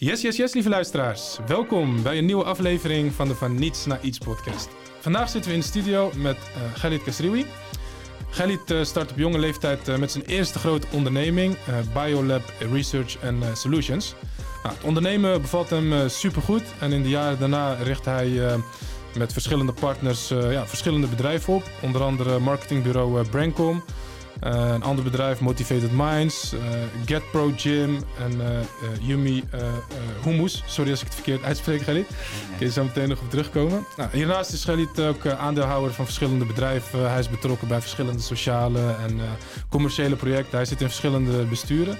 Yes, yes, yes, lieve luisteraars. Welkom bij een nieuwe aflevering van de Van Niets naar Iets podcast. Vandaag zitten we in de studio met uh, Khalid Kasriwi. Khalid uh, start op jonge leeftijd uh, met zijn eerste grote onderneming, Biolab Research and Solutions. Nou, het ondernemen bevalt hem supergoed en in de jaren daarna richt hij met verschillende partners ja, verschillende bedrijven op. Onder andere marketingbureau Brancom, uh, een ander bedrijf, Motivated Minds, uh, Get Pro Gym en uh, Yumi Hummus. Sorry als ik het verkeerd uitspreek, Galit. Kun je zo meteen nog op terugkomen. Nou, hiernaast is Galit ook aandeelhouder van verschillende bedrijven. Hij is betrokken bij verschillende sociale en commerciële projecten. Hij zit in verschillende besturen.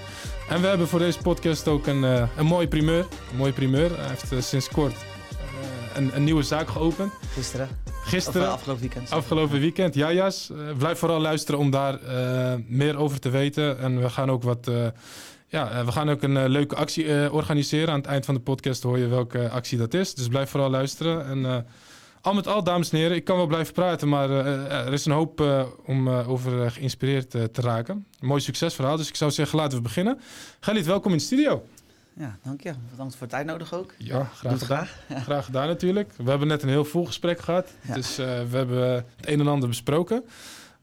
En we hebben voor deze podcast ook een, een mooie primeur. Een mooie primeur. Hij heeft sinds kort een, een nieuwe zaak geopend. Gisteren. Gisteren. Of, uh, afgelopen weekend. Afgelopen weekend, ja, Jas. Uh, blijf vooral luisteren om daar uh, meer over te weten. En we gaan ook wat. ja, we gaan ook een leuke actie organiseren. Aan het eind van de podcast hoor je welke actie dat is. Dus blijf vooral luisteren. En al met al, dames en heren, ik kan wel blijven praten, maar er is een hoop om over geïnspireerd te raken. Een mooi succesverhaal, dus ik zou zeggen, laten we beginnen. Galit, welkom in de studio. Ja, dank je. Bedankt voor het uitnodigen ook. Ja, graag gedaan. Graag. graag gedaan natuurlijk. We hebben net een heel vol gesprek gehad. Ja. Dus uh, we hebben het een en ander besproken.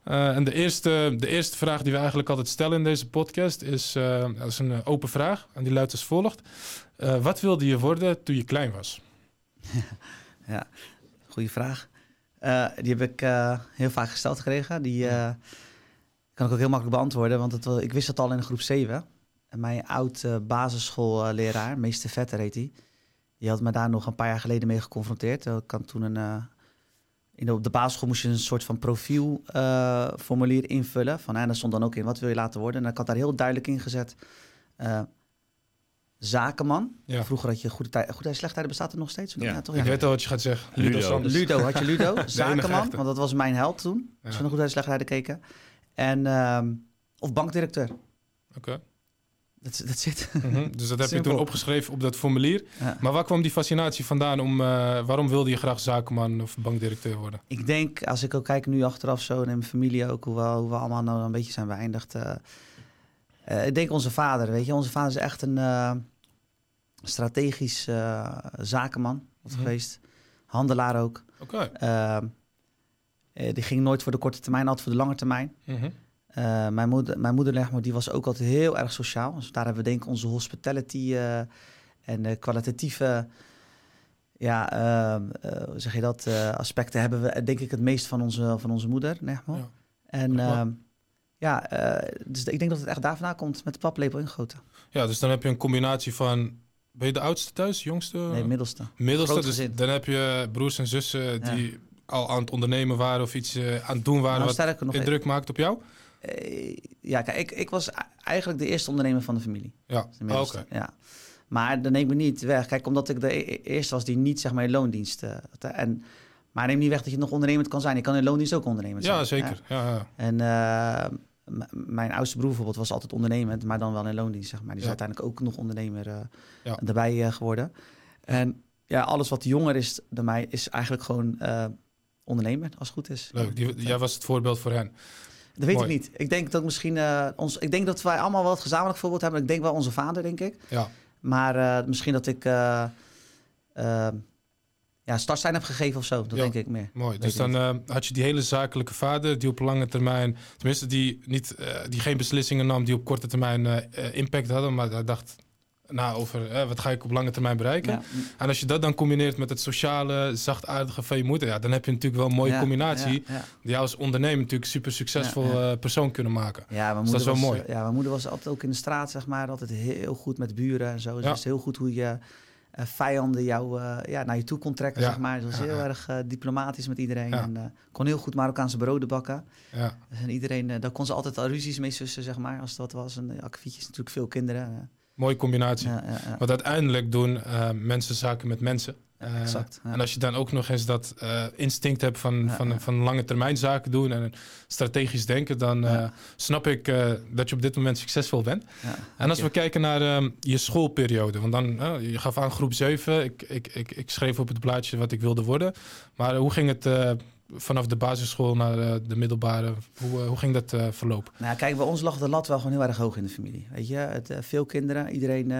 Uh, en de eerste, de eerste vraag die we eigenlijk altijd stellen in deze podcast is, uh, dat is een open vraag. En die luidt als volgt. wat wilde je worden toen je klein was? ja, goede vraag. die heb ik heel vaak gesteld gekregen. Die kan ik ook heel makkelijk beantwoorden. Want het, ik wist het al in groep 7 mijn oud uh, basisschoolleraar, meester Vetter heet hij, die had me daar nog een paar jaar geleden mee geconfronteerd. Ik kan toen een, uh, in de, op de basisschool moest je een soort van profielformulier uh, invullen. Van, en daar stond dan ook in, wat wil je laten worden? En ik had daar heel duidelijk in gezet, zakenman. Ja. Vroeger had je goede tijd, goede tijd, slechte bestaat er nog steeds. Ja. ja toch? Ik weet al wat je gaat zeggen. Ludo. Ludo, had je Ludo. zakenman, want dat was mijn held toen. Als we naar goede tijd, slechte tijden keken. En, ehm, of bankdirecteur. Oké. Dat, zit. Mm -hmm. Dus dat heb je toen opgeschreven op dat formulier. Ja. Maar waar kwam die fascinatie vandaan? Om, uh, waarom wilde je graag zakenman of bankdirecteur worden? Ik denk, als ik ook kijk nu achteraf zo en in mijn familie ook, hoe we, hoe we allemaal nou een beetje zijn beëindigd. Uh, uh, ik denk onze vader, weet je. Onze vader is echt een strategisch zakenman mm -hmm. geweest. Handelaar ook. Oké. Okay. die ging nooit voor de korte termijn, altijd voor de lange termijn. Mm -hmm. Uh, mijn moeder, mijn moeder die was ook altijd heel erg sociaal. Dus daar hebben we denk ik onze hospitality uh, en uh, kwalitatieve, ja, hoe zeg je dat, aspecten hebben we denk ik het meest van onze, van onze moeder, Ja. En ehm, ja, dus ik denk dat het echt daar vandaan komt met de paplepel ingegoten. Ja, dus dan heb je een combinatie van ben je de oudste thuis, jongste? Nee, middelste. Middelste, dus dan heb je broers en zussen die ja. al aan het ondernemen waren of iets aan het doen waren nou, wat indruk maakt op jou? Uh, ja, kijk, ik, ik was eigenlijk de eerste ondernemer van de familie. Ja, oké. Okay. Ja. Maar dat neemt me niet weg. Kijk, omdat ik de e-, eerste was die niet zeg maar in loondienst. Uh, en, maar neem niet weg dat je nog ondernemend kan zijn. Je kan in loondienst ook ondernemend zijn. Ja, zeker. Ja. ja, En uh, mijn oudste broer bijvoorbeeld was altijd ondernemend, maar dan wel in loondienst, zeg maar. Die is uiteindelijk ook nog ondernemer erbij geworden. En ja, alles wat jonger is dan mij, is eigenlijk gewoon ondernemer, als het goed is. Leuk. Die, jij was het voorbeeld voor hen. Dat weet ik niet. Ik denk dat misschien uh, ons. Ik denk dat wij allemaal wel het gezamenlijk voorbeeld hebben. Ik denk wel onze vader, denk ik. Ja. Maar uh, misschien dat ik uh, ja, startsein heb gegeven of zo. Dat ja. denk ik meer. Mooi. Dus dan had je die hele zakelijke vader die op lange termijn, tenminste die niet, die geen beslissingen nam die op korte termijn impact hadden, maar hij dacht na over hè, wat ga ik op lange termijn bereiken. Ja. En als je dat dan combineert met het sociale, zachtaardige van je moeder, ja, dan heb je natuurlijk wel een mooie ja, combinatie ja, die jou als ondernemer natuurlijk super succesvol uh, persoon kunnen maken. Ja, mijn dus dat is wel was, mooi. Ja, mijn moeder was altijd ook in de straat, zeg maar, altijd heel goed met buren en zo. Dus wist heel goed hoe je uh, vijanden jou uh, ja, naar je toe kon trekken, zeg maar. Ze was heel erg diplomatisch met iedereen en kon heel goed Marokkaanse broden bakken. Ja. Dus en iedereen, daar kon ze altijd al ruzies mee sussen, zeg maar, als dat was. En akkefietjes natuurlijk veel kinderen. Mooie combinatie. Want uiteindelijk doen uh, mensen zaken met mensen. Uh, exact. En als je dan ook nog eens dat uh, instinct hebt van, van, van lange termijn zaken doen en strategisch denken, dan snap ik dat je op dit moment succesvol bent. en als we kijken naar je schoolperiode, want dan, je gaf aan groep 7, ik, ik, ik, ik schreef op het blaadje wat ik wilde worden. Maar hoe ging het vanaf de basisschool naar eh, de middelbare. Hoe, eh, hoe ging dat eh, verlopen? Nou, kijk, bij ons lag de lat wel gewoon heel erg hoog in de familie. Weet je, het, veel kinderen, iedereen.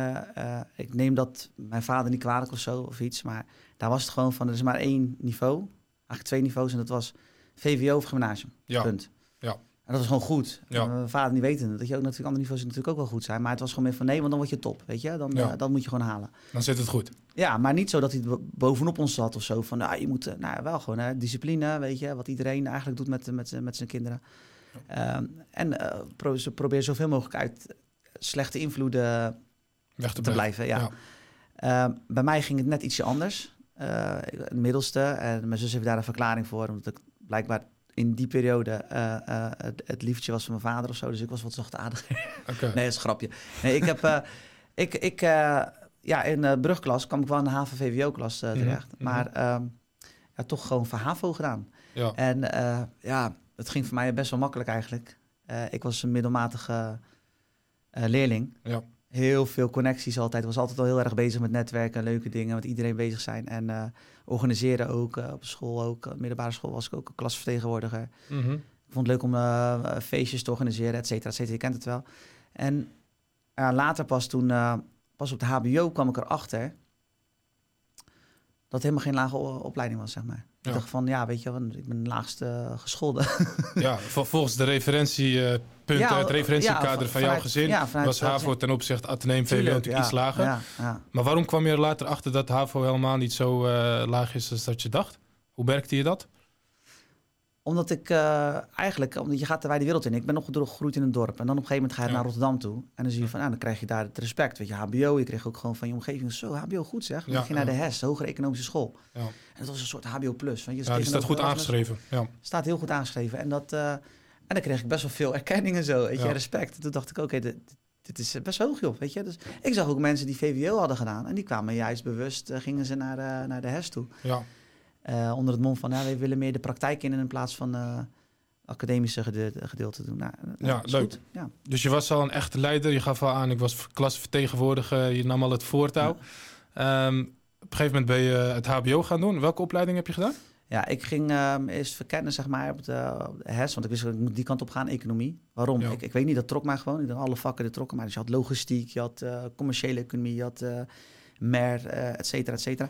ik neem dat mijn vader niet kwalijk of zo of iets, maar daar was het gewoon van: er is maar één niveau, eigenlijk twee niveaus, en dat was VWO of gymnasium. Ja, Punt. Ja. En dat was gewoon goed. Ja. Mijn vader niet weten dat je ook natuurlijk andere niveaus natuurlijk ook wel goed zijn, maar het was gewoon meer van nee, want dan word je top, weet je, dan Ja. eh, dat moet je gewoon halen. dan zit het goed. Ja, maar niet zo dat hij bo- bovenop ons zat of zo. Van, nou, je moet, eh, nou, wel gewoon hè, discipline, weet je, wat iedereen eigenlijk doet met, met, met zijn kinderen. Ehm, en eh, pro, ze proberen zoveel mogelijk uit slechte invloeden Weg te, te blijven. Ja. Ehm, bij mij ging het net ietsje anders. Eh, het middelste. En mijn zus heeft daar een verklaring voor. Omdat ik blijkbaar in die periode eh, eh, het, het liefje was van mijn vader of zo. Dus ik was wat zachtaardiger. Oké. Nee, dat is een grapje. Nee, ik heb... eh, ik, ik, ja, in brugklas kwam ik wel in de HAVO-VWO-klas Mhm, terecht. mhm. Maar ehm, ja, toch gewoon van HAVO gedaan. Ja. En ja, het ging voor mij best wel makkelijk eigenlijk. Ik was een middelmatige leerling. Ja. Heel veel connecties altijd. Was altijd al heel erg bezig met netwerken, leuke dingen, met iedereen bezig zijn. En eh, organiseren ook, eh, op school ook. Op middelbare school was ik ook een klasvertegenwoordiger. Mhm. Ik vond het leuk om eh, feestjes te organiseren, et cetera, et cetera. Je kent het wel. En later pas toen, eh, pas op de HBO kwam ik erachter dat het helemaal geen lage opleiding was, zeg maar. Ja. Ik dacht van, ja, weet je, ik ben de laagste geschoolde. ja, vol- volgens de Ja, het referentiekader ja, van jouw gezin, ja, was HAVO ten opzichte Atheneum VWO iets lager. Maar waarom kwam je er later achter dat HAVO helemaal niet zo eh, laag is als dat je dacht? Hoe merkte je dat? Omdat ik eh, eigenlijk, omdat je gaat de wijde wereld in. Ik ben opgegroeid in een dorp. En dan op een gegeven moment ga je naar Rotterdam toe. En dan zie je van, nou, dan krijg je daar het respect. Weet je, HBO, je kreeg ook gewoon van je omgeving. Zo, HBO goed zeg. Dan ging je naar de HES, Hogere Economische School. Ja. En dat was een soort HBO plus. Want je Ja, die staat goed tegenover aangeschreven. Ja. staat heel goed aangeschreven. En, dat, eh, en dan kreeg ik best wel veel erkenning en zo. Weet je, Ja. respect. En toen dacht ik, oké, dit, dit is best hoog, joh. Weet je? Dus ik zag ook mensen die VWO hadden gedaan. En die kwamen juist bewust, eh, gingen ze naar, eh, naar de HES toe. Ja. Eh, onder het mom van, ja, we willen meer de praktijk in in plaats van academische gedeelte, gedeelte doen. Nou, nou, Ja, leuk. goed. Ja. Dus je was al een echte leider. Je gaf al aan, ik was klasvertegenwoordiger. Je nam al het voortouw. Ehm, op een gegeven moment ben je het HBO gaan doen. Welke opleiding heb je gedaan? Ja, ik ging ehm, eerst verkennen, zeg maar, op de, op de HES. Want ik wist, ik moet die kant op gaan, economie. Waarom? Ja. Ik, ik weet niet, dat trok mij gewoon. Ik dacht, alle vakken die trokken mij. Dus je had logistiek, je had eh, commerciële economie, je had eh MER, eh et cetera, et cetera.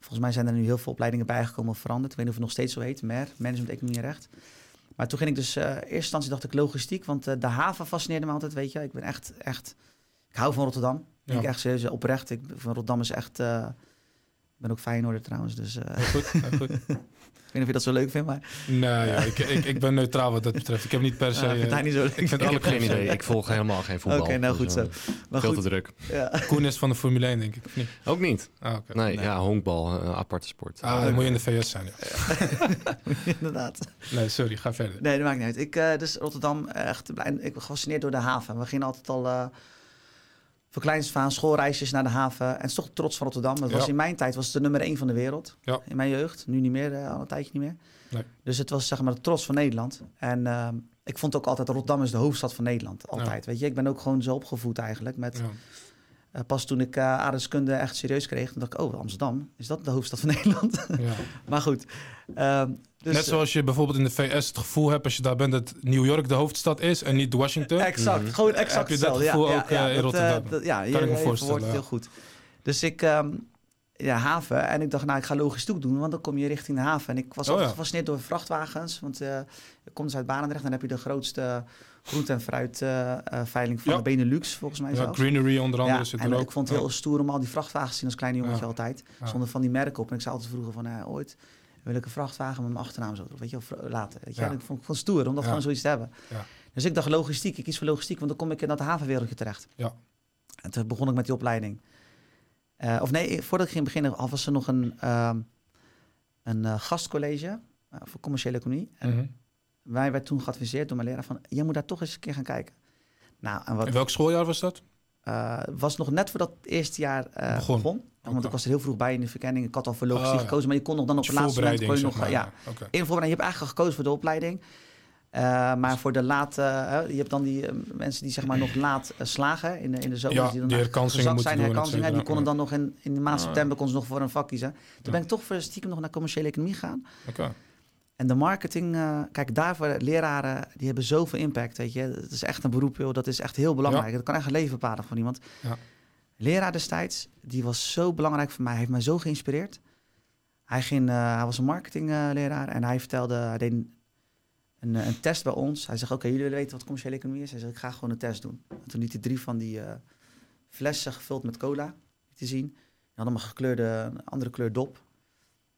Volgens mij zijn er nu heel veel opleidingen bijgekomen of veranderd. Ik weet niet of het nog steeds zo heet, MER, Management Economie en Recht. Maar toen ging ik dus, in eerste instantie dacht ik logistiek, want de haven fascineerde me altijd, weet je. Ik ben echt, echt, ik hou van Rotterdam. Ja. Ik echt serieus, oprecht. Ik, van Rotterdam is echt, ik ben ook Feyenoorder trouwens, dus Heel goed, heel goed. ik weet niet of je dat zo leuk vindt, maar Nee, ja, ik, ik, ik ben neutraal wat dat betreft. Ik heb niet per se... Ik vind eh, hij niet zo leuk. ik vind alle geen idee. Ik volg helemaal geen voetbal. Oké, nou Dus, goed zo. eh, Maar Veel goed, te druk. ja. Koen is van de Formule 1, denk ik. Of niet? Ook niet. Ah, oké. Nee, Nee. ja, honkbal, een aparte sport. Ah, dan moet je in de VS zijn. Ja. inderdaad. Nee, sorry, ga verder. Nee, dat maakt niet uit. Ik, eh, dus Rotterdam, echt, blij- ik ben gefascineerd door de haven. We gingen altijd al uh, voor kleins van schoolreisjes naar de haven. En het is toch trots van Rotterdam. Dat was Ja. in mijn tijd was het de nummer één van de wereld. Ja. In mijn jeugd. Nu niet meer, eh, al een tijdje niet meer. Nee. Dus het was zeg maar de trots van Nederland. En ehm, ik vond ook altijd Rotterdam is de hoofdstad van Nederland. Altijd. Weet je, ik ben ook gewoon zo opgevoed eigenlijk. Met, Ja. eh, pas toen ik uh, aardrijkskunde echt serieus kreeg, dacht ik, oh, Amsterdam, is dat de hoofdstad van Nederland? Ja. maar goed. Dus, Net zoals je bijvoorbeeld in de VS het gevoel hebt als je daar bent dat New York de hoofdstad is en niet Washington. Exact, Mhm. gewoon exact Heb je dat hetzelfde. gevoel ja, ook, ja, eh, in dat, Rotterdam? dat- ja, je, Kan ik me voorstellen, het heel goed. Dus ik, ehm, ja, haven. En ik dacht, nou, ik ga logistiek doen, want dan kom je richting de haven. En ik was Oh, gefascineerd door vrachtwagens, want eh je komt dus uit Barendrecht. Dan heb je de grootste groente- en fruitveiling van Ja. de Benelux, volgens mij zelfs. Greenery onder andere Ja, zit en er ook. ik vond het heel stoer om al die vrachtwagens te zien als klein jongetje Ja. altijd. Ja. Zonder van die merken op. En ik zei altijd vroeger van, eh, ooit ik een vrachtwagen met mijn achternaam zo. Weet je, of later. Weet je? Ja. En ik vond het stoer om dat gewoon zoiets te hebben. Ja. Dus ik dacht logistiek. Ik kies voor logistiek, want dan kom ik in dat havenwereldje terecht. Ja. En toen begon ik met die opleiding. Eh, of nee, voordat ik ging beginnen, al was er nog een, ehm, een eh, gastcollege eh, voor commerciële economie. En Mhm. wij werd toen geadviseerd door mijn leraar van, jij moet daar toch eens een keer gaan kijken. Nou, en wat In welk schooljaar was dat? eh, was nog net voordat het eerste jaar eh, Begon. Want ik was er heel vroeg bij in de verkenning. Ik had al voor logistiek Oh, gekozen, maar je kon nog dan op het laatste moment kon je nog... ja, in de voorbereiding. Je hebt eigenlijk al gekozen voor de opleiding. Eh, maar voor de late... eh, je hebt dan die eh, mensen die zeg maar nog laat slagen in de, in de zomer. Ja, die dan die herkansingen zijn, doen, herkansingen. Die cetera. konden dan nog in, in de maand september konden ze nog voor een vak kiezen. Toen Ja. ben ik toch voor stiekem nog naar commerciële economie gegaan. Oké. En de marketing, kijk, daarvoor leraren, die hebben zoveel impact, weet je. Het is echt een beroep, joh. Dat is echt heel belangrijk. Dat kan echt een leven bepalen van iemand. Ja. Leraar destijds, die was zo belangrijk voor mij. Hij heeft mij zo geïnspireerd. Hij, ging, eh, hij was een marketingleraar en hij vertelde, hij deed een, een, een test bij ons. Hij zegt, oké, jullie willen weten wat commerciële economie is? Hij zegt, ik ga gewoon een test doen. En toen liet hij drie van die eh, flessen gevuld met cola te zien. Die hadden een gekleurde, een andere kleur dop.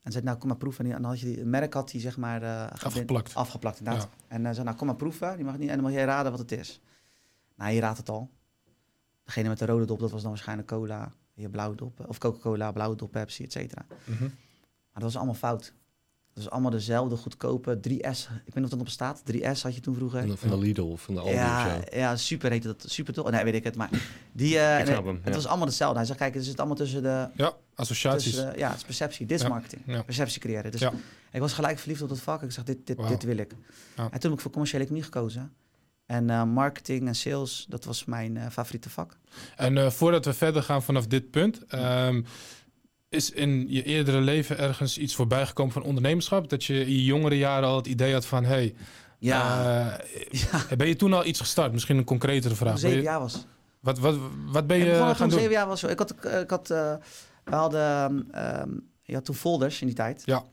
En zei, nou, kom maar proeven. En dan had je die, een merk had hij, zeg maar... eh, Afgeplakt. Afgeplakt, inderdaad. En hij zei, nou, kom maar proeven. Die mag niet, en dan mag jij raden wat het is. Nou, je raadt het al. Degene met de rode dop, dat was dan waarschijnlijk cola. Je blauwe dop, of Coca-Cola, blauwe dop, Pepsi, et cetera. Mhm. Maar dat was allemaal fout. Dat was allemaal dezelfde goedkope 3S. Ik weet niet of dat op staat. 3S had je toen vroeger. Van de, van de Lidl of van de Aldi ja, of zo. ja, super heette dat. Super toch? Nee, weet ik het. Maar die, eh, Ik snap nee, hem, het ja. was allemaal hetzelfde. Hij zegt, kijk, het zit allemaal tussen de... Ja, associaties. De ja, het is perceptie. Dit is Ja, marketing. ja. Perceptie creëren. Dus Ja. ik was gelijk verliefd op dat vak. Ik zeg, dit, dit, dit wil ik. Ja. En toen heb ik voor commerciële economie gekozen. En eh, marketing en sales, dat was mijn eh, favoriete vak. En eh, voordat we verder gaan vanaf dit punt, ehm, is in je eerdere leven ergens iets voorbijgekomen van ondernemerschap? Dat je in je jongere jaren al het idee had van, hey, Ja, ja. ben je toen al iets gestart? Misschien een concretere toen vraag. zeven je- jaar was. wat, wat, wat ben je gaan toen doen? zeven jaar was. Ik had, ik had, we hadden, ehm, je had toen folders in die tijd. Ja.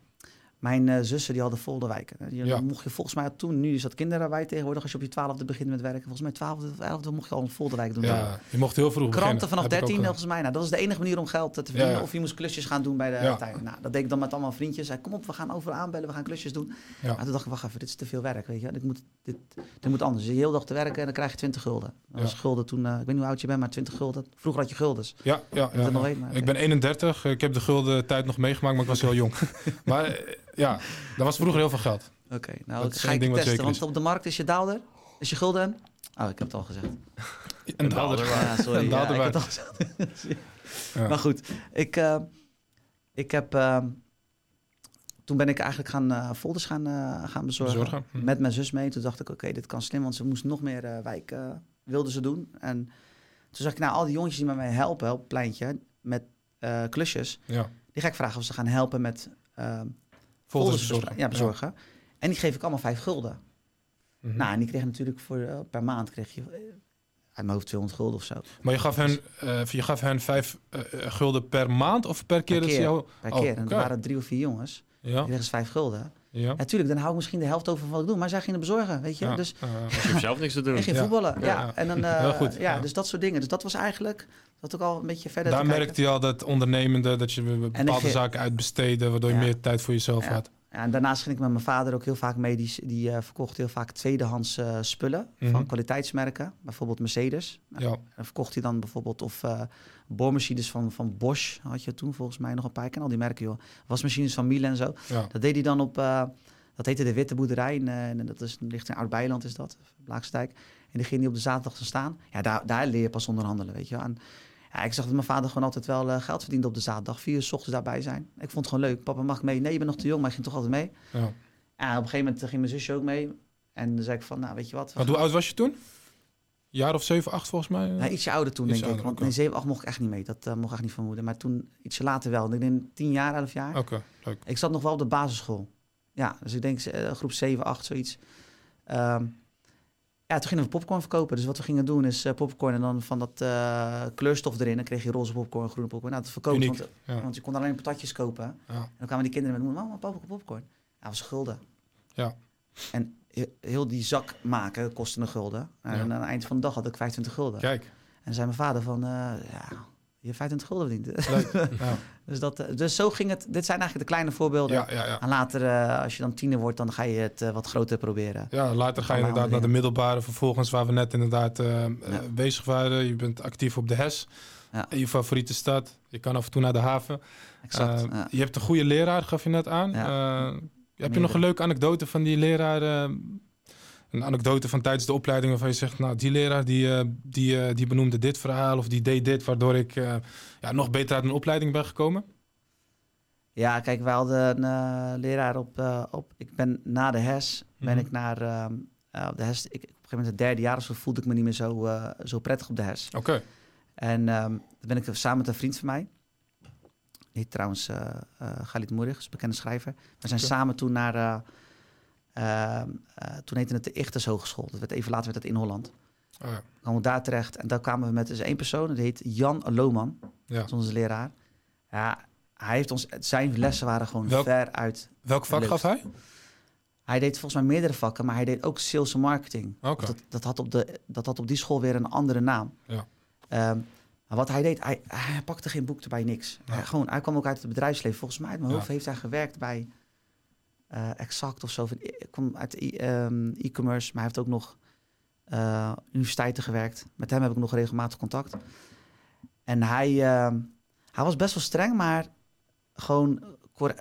Mijn eh, zussen die hadden folderwijken. Die Ja. mocht je volgens mij toen, nu is dat kinderarbeid tegenwoordig, als je op je twaalfde begint met werken. Volgens mij twaalfde of elfde mocht je al een folderwijk doen. Ja, je mocht heel vroeg beginnen. Kranten vanaf Heb ik ook 13 gedaan. volgens mij. Nou, dat was de enige manier om geld te verdienen. Ja. Of je moest klusjes gaan doen bij de Ja. tuin. Nou, dat deed ik dan met allemaal vriendjes. Zei, kom op, we gaan overal aanbellen, we gaan klusjes doen. Ja. Maar toen dacht ik, wacht even, dit is te veel werk, weet je. Dit moet, dit, dit moet anders. Je de hele dag te werken en dan krijg je 20 gulden. Dat was gulden toen, eh, ik weet niet hoe oud je bent, maar 20 gulden. Vroeger had je guldens. Ja, ja, je ja, dat nog ja. weet, maar ik ben 31. Ik heb de gulden tijd nog meegemaakt, maar ik was heel jong. maar eh, ja, dat was vroeger heel veel geld. Oké, nou Dat ga ik ding testen, zeker want op de markt is je daalder, is je gulden. Oh, ik heb het al gezegd. En daalder. Ja, sorry. En ja, daalder ik heb het al gezegd. Ja. Maar goed, ik, eh, ik heb... eh, toen ben ik eigenlijk gaan eh, folders gaan, eh, gaan bezorgen. Bezorgen. Hm. Met mijn zus mee. Toen dacht ik, oké, dit kan slim. Want ze moest nog meer eh wijk, wilden ze doen. En toen zag ik, nou, al die jongetjes die met mij helpen op het pleintje... met eh, klusjes... Ja, die ga ik vragen of ze gaan helpen met... eh, folders folders bezorgen. bezorgen. Ja, bezorgen. En die geef ik allemaal vijf gulden. Mhm. Nou, en die kreeg natuurlijk voor, eh, per maand kreeg je... eh, uit mijn hoofd 200 gulden of zo. Maar je gaf hen, eh, je gaf hen vijf eh, eh, gulden per maand of per keer Per dat ze jou... Per Oh, keer. En er waren drie of vier jongens. Die Ja, kregen ze vijf gulden. Ja. Natuurlijk, dan hou ik misschien de helft over van wat ik doe. Maar zij gingen bezorgen, weet je. ja. Dus. Je hoeft zelf niks te doen. ik ging Ja. voetballen. Ja, Ja. En dan, eh, Heel goed, Ja, ja. dus dat soort dingen. Dus dat was eigenlijk... Dat ook al een beetje verder Daar te kijken. merkte je al dat ondernemende, dat je bepaalde zaken uitbesteden, waardoor je Ja. meer tijd voor jezelf Ja. had. En daarnaast ging ik met mijn vader ook heel vaak mee. Die, die eh, verkocht heel vaak tweedehands eh, spullen Mhm. van kwaliteitsmerken. Bijvoorbeeld Mercedes. Nou, Ja, Dan verkocht hij dan bijvoorbeeld of eh boormachines van, van Bosch. Had je toen volgens mij nog een paar. Ken al die merken, joh. Wasmachines van Miele en zo. ja. Dat deed hij dan op... dat heette de Witte Boerderij. En, en dat is, ligt in Oud-Beiland, is dat. Blaakstijk. En die ging hij op de zaterdag te staan. Ja, daar, daar leer je pas onderhandelen, weet je wel. En, ja, ik zag dat mijn vader gewoon altijd wel eh, geld verdiende op de zaterdag. Vier uur 's ochtends daarbij zijn. Ik vond het gewoon leuk. Papa, mag ik mee? Nee, je bent nog te jong, maar ik ging toch altijd mee. ja. Ja, op een gegeven moment ging mijn zusje ook mee. En dan zei ik van, nou, weet je wat? we Want hoe oud was je toen? Jaar of zeven, acht volgens mij? Nou, ietsje ouder toen, denk ik. Want nee, 7, 8 mocht ik echt niet mee. Dat eh, mocht echt niet van moeder. Maar toen, ietsje later wel. Ik denk 10 jaar, 11 jaar. Oké, leuk. Ik zat nog wel op de basisschool. Ja, dus ik denk eh, groep 7, 8, zoiets. Ehm, ja, toen gingen we popcorn verkopen. Dus wat we gingen doen is eh, popcorn en dan van dat eh, kleurstof erin. Dan kreeg je roze popcorn, groene popcorn. Nou, dat verkopen. Uniek, Want, ja. want je kon alleen patatjes kopen. En dan kwamen die kinderen met mama, papa, popcorn. Ja, was gulden. Ja. En he- heel die zak maken kostte een gulden. En Ja. aan het eind van de dag had ik 25 gulden. Kijk, En zei mijn vader van, eh, ja, je hebt 25 gulden verdiend. leuk. Ja, dus, dat, eh, dus zo ging het. Dit zijn eigenlijk de kleine voorbeelden. ja, ja. ja. En later, eh, als je dan tiener wordt, dan ga je het eh, wat groter proberen. Ja, later ga je inderdaad naar de middelbare vervolgens, waar we net inderdaad eh, bezig waren. Je bent actief op de HES, in je favoriete stad. Je kan af en toe naar de haven. Exact. Je hebt een goede leraar, gaf je net aan. Heb je nog een leuke anekdote van die leraar? Een anekdote van tijdens de opleiding waarvan je zegt, nou, die leraar die, eh, die, eh, die benoemde dit verhaal of die deed dit, waardoor ik eh, ja, nog beter uit mijn opleiding ben gekomen? Ja, kijk, wij hadden een leraar op, op... Ik ben na de HES, ben Mhm. ik naar de HES... Ik, op een gegeven moment het derde jaar of zo voelde ik me niet meer zo, zo prettig op de HES. Oké, En dan ben ik samen met een vriend van mij. Die heet trouwens eh eh Galit Moerig, is een bekende schrijver. We zijn samen toen naar, toen heette het de Ichters Hogeschool. Dat werd even later werd het in Holland. Oh, ja. We kwamen daar terecht en daar kwamen we met dus één persoon. Die heet Jan Lohman. Ja. Dat is onze leraar. Ja, hij heeft ons... Zijn lessen waren gewoon Welk- ver uit... Welk vak gaf hij? Hij deed volgens mij meerdere vakken, maar hij deed ook sales en marketing. Dat, dat, had op de, dat had op die school weer een andere naam. Ja. Ehm, maar wat hij deed, hij, hij pakte geen boek erbij, niks. Ja. Hij, gewoon, hij kwam ook uit het bedrijfsleven. Volgens mij, uit mijn Ja. hoofd, heeft hij gewerkt bij eh, Exact of zo. Ik kwam uit e- ehm, e-commerce, maar hij heeft ook nog eh, universiteiten gewerkt. Met hem heb ik nog regelmatig contact. En hij, ehm, hij was best wel streng, maar gewoon,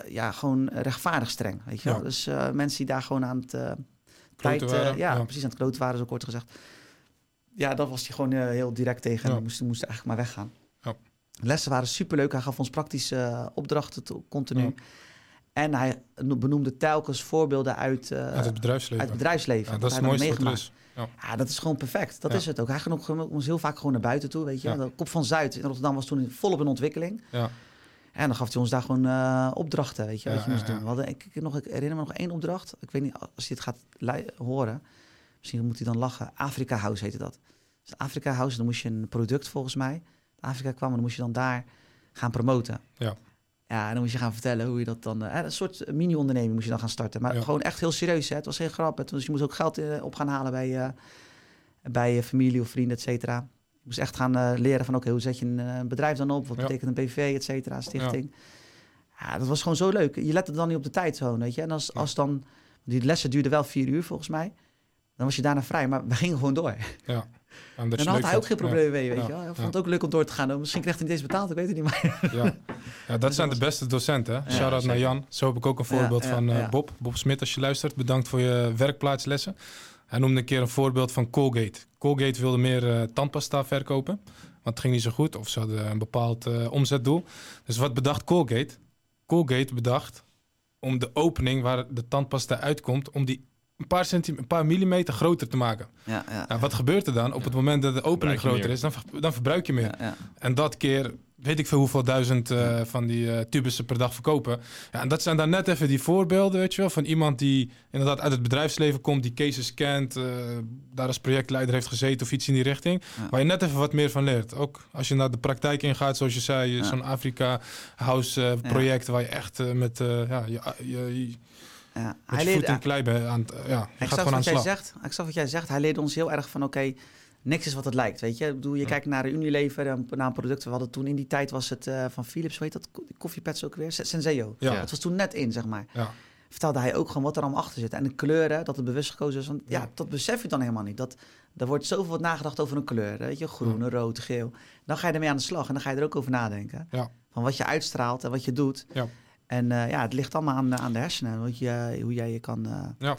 ja, gewoon rechtvaardig streng. Weet je wel? Ja. Dus eh, mensen die daar gewoon aan het... tijd, ja, ja. precies aan het kloten waren, zo kort gezegd. Ja, dat was hij gewoon heel direct tegen. En Ja. we moesten, moesten eigenlijk maar weggaan. Ja. Lessen waren superleuk. Hij gaf ons praktische opdrachten continu. En hij benoemde telkens voorbeelden uit, eh, Uit het bedrijfsleven. uit het bedrijfsleven. ja, dat is het mooiste meegemaakt. Ja. Ja, dat is gewoon perfect. Dat Ja. is het ook. Hij ging ook ons heel vaak gewoon naar buiten toe, weet je. Kop van Zuid in Rotterdam was toen volop in ontwikkeling. Ja. En dan gaf hij ons daar gewoon eh, opdrachten, weet je, wat je moest doen. We hadden, ik, ik, nog, ik herinner me nog één opdracht. Ik weet niet, als je het gaat horen, misschien moet hij dan lachen. Afrika House heette dat. Dus Afrika House, dan moest je een product volgens mij. Afrika kwam en dan moest je dan daar gaan promoten. Ja. Ja, en dan moest je gaan vertellen hoe je dat dan... eh, een soort mini-onderneming moest je dan gaan starten. Maar Ja. gewoon echt heel serieus, hè. Het was geen grap. Het was- Dus je moest ook geld eh, op gaan halen bij, eh, bij je familie of vrienden, et cetera. Je moest echt gaan leren van, oké, hoe zet je een bedrijf dan op? Wat Ja. betekent een BV, et cetera, stichting. Ja. dat was gewoon zo leuk. Je lette dan niet op de tijd zo, weet je. En als, Ja. als dan... Die lessen duurden wel vier uur, volgens mij. Dan was je daarna vrij, maar we gingen gewoon door. Ja. En, dan had hij ook geen probleem mee, weet Ja. je wel. Hij vond het ook leuk om door te gaan. Misschien kreeg hij niet eens betaald, ik weet het niet. Maar Ja. Ja. dat zijn de beste docenten. Shout-out naar. Jan. Zo heb ik ook een voorbeeld van eh. Bob. Bob Smit, als je luistert. Bedankt voor je werkplaatslessen. Hij noemde een keer een voorbeeld van Colgate. Colgate wilde meer eh, tandpasta verkopen. Want het ging niet zo goed. Of ze hadden een bepaald eh, omzetdoel. Dus wat bedacht Colgate? Colgate bedacht om de opening waar de tandpasta uitkomt... om die een paar, centime- een paar millimeter groter te maken. ja, ja, Nou, wat gebeurt er dan? Op het moment dat de opening groter meer. is, dan, dan verbruik je meer. ja, ja. En dat keer weet ik veel hoeveel duizend eh, van die eh tubussen per dag verkopen. Ja, en dat zijn dan net even die voorbeelden, weet je wel, van iemand die inderdaad uit het bedrijfsleven komt, die cases kent, eh, daar als projectleider heeft gezeten of iets in die richting, Ja. waar je net even wat meer van leert. Ook als je naar de praktijk ingaat, zoals je zei, Ja. zo'n Afrika House eh, project waar je echt met eh, ja, je, je, je, ja. Hij voet in klei bent aan het, ja, je Ik gaat zag gewoon aan wat de jij slag. zegt. Ik zag wat jij zegt. Hij leerde ons heel erg van oké, niks is wat het lijkt. Weet je, ik bedoel, je Ja. kijkt naar de Unilever, naar een product. We hadden toen in die tijd was het eh, van Philips, weet dat, die koffiepads ook weer, Se- Senseo. Ja, Ja. Dat was toen net in, zeg maar. ja, Vertelde hij ook gewoon wat er allemaal achter zit. En de kleuren, dat het bewust gekozen is. Want ja, Ja. dat besef je dan helemaal niet. Dat, er wordt zoveel wat nagedacht over een kleur. Weet je, groen, rood, geel. Dan ga je ermee aan de slag en dan ga je er ook over nadenken. Ja. Van wat je uitstraalt en wat je doet. Ja. En eh, ja, het ligt allemaal aan, aan de hersenen. Je, hoe jij je kan... eh, Ja.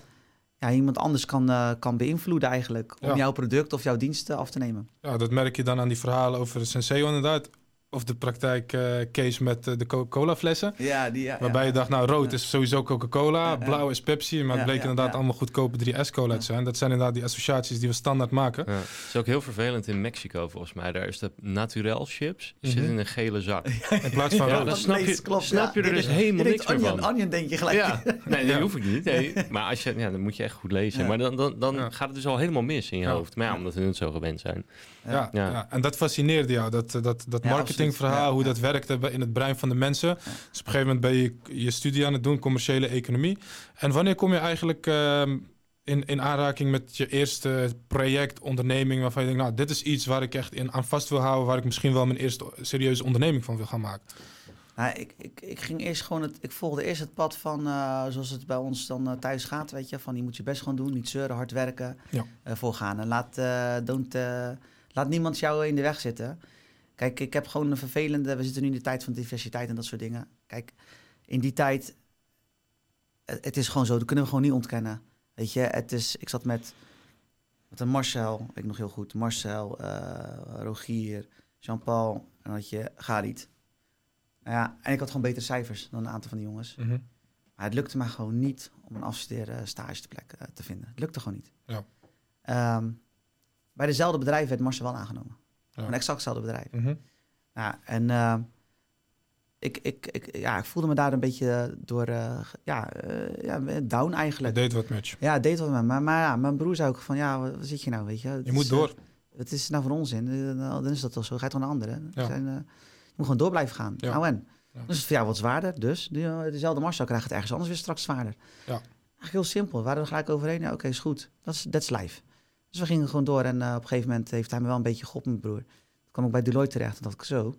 ja, iemand anders kan, eh, kan beïnvloeden eigenlijk. Om Ja. jouw product of jouw diensten af te nemen. ja, dat merk je dan aan die verhalen over Senseo inderdaad. Of de praktijk eh, case met eh, de Coca-Cola flessen. Ja, die, ja, Waarbij je dacht, nou, rood is sowieso Coca-Cola, Ja, ja. blauw is Pepsi, maar het bleek ja, inderdaad ja. allemaal goedkope 3S-cola te zijn. Dat zijn inderdaad die associaties die we standaard maken. Ja. Het is ook heel vervelend in Mexico volgens mij. Daar is de naturel chips, zit Mhm. in een gele zak. In plaats van Ja, rood. dat snap je- snap je er dus helemaal niks meer van. Onion denk je gelijk. Ja, nee, dat Ja. hoef ik niet. Nee. Maar als je, ja, dan moet je echt goed lezen. Ja. Maar dan, dan, dan Ja. gaat het dus al helemaal mis in je Ja. hoofd. Maar ja, omdat we het zo gewend zijn. Ja, ja. Ja. En dat fascineerde jou, dat, eh, dat, dat Ja, marketingverhaal, hoe ja. dat werkte in het brein van de mensen. Dus op een gegeven moment ben je je studie aan het doen, commerciële economie. En wanneer kom je eigenlijk ehm, in, in aanraking met je eerste project, onderneming, waarvan je denkt, nou, dit is iets waar ik echt in, aan vast wil houden, waar ik misschien wel mijn eerste serieuze onderneming van wil gaan maken? Nou, ik, ik, ik ging eerst gewoon het, ik volgde eerst het pad van eh, zoals het bij ons dan eh, thuis gaat, weet je, van je moet je best gewoon doen, niet zeuren, hard werken, Ja. eh, voorgaan en laat, eh, don't, eh, laat niemand jou in de weg zitten. Kijk, ik heb gewoon een vervelende, we zitten nu in de tijd van diversiteit en dat soort dingen. Kijk, in die tijd, het, het is gewoon zo, dat kunnen we gewoon niet ontkennen. Weet je, het is, ik zat met, met een Marcel, weet ik nog heel goed, Marcel, eh, Rogier, Jean-Paul en dan had je Galit. Nou Ja, en ik had gewoon betere cijfers dan een aantal van die jongens. Mhm. Maar het lukte me gewoon niet om een afstuderen stageplek eh, te vinden. Het lukte gewoon niet. Ja. Ehm, bij dezelfde bedrijf werd Marcel wel aangenomen. Ja. Een exact hetzelfde bedrijf. Nou, en ehm, ik, ik, ik, ja, ik voelde me daar een beetje door, eh, ja, eh, ja, down Het eigenlijk. deed wat met je. Ja, het deed wat met me. Maar, maar ja, mijn broer zei ook van, ja, wat, wat zit je nou, weet je? Het Je moet door. eh, het is nou van onzin. Eh, nou, dan is dat toch zo. Ga je toch naar anderen? Ja. Zijn, eh, je moet gewoon door blijven gaan. Ja. Nou en? Ja. Dus voor jou wat zwaarder. Dus die, eh, dezelfde mars krijgt het ergens anders weer straks zwaarder. Ja. Eigenlijk heel simpel. We waren er gelijk overheen. Ja, oké, is goed. Dat is that's life. Dus we gingen gewoon door. En eh, op een gegeven moment heeft hij me wel een beetje geholpen, mijn broer. Toen kwam ik bij Deloitte terecht. En dacht ik zo.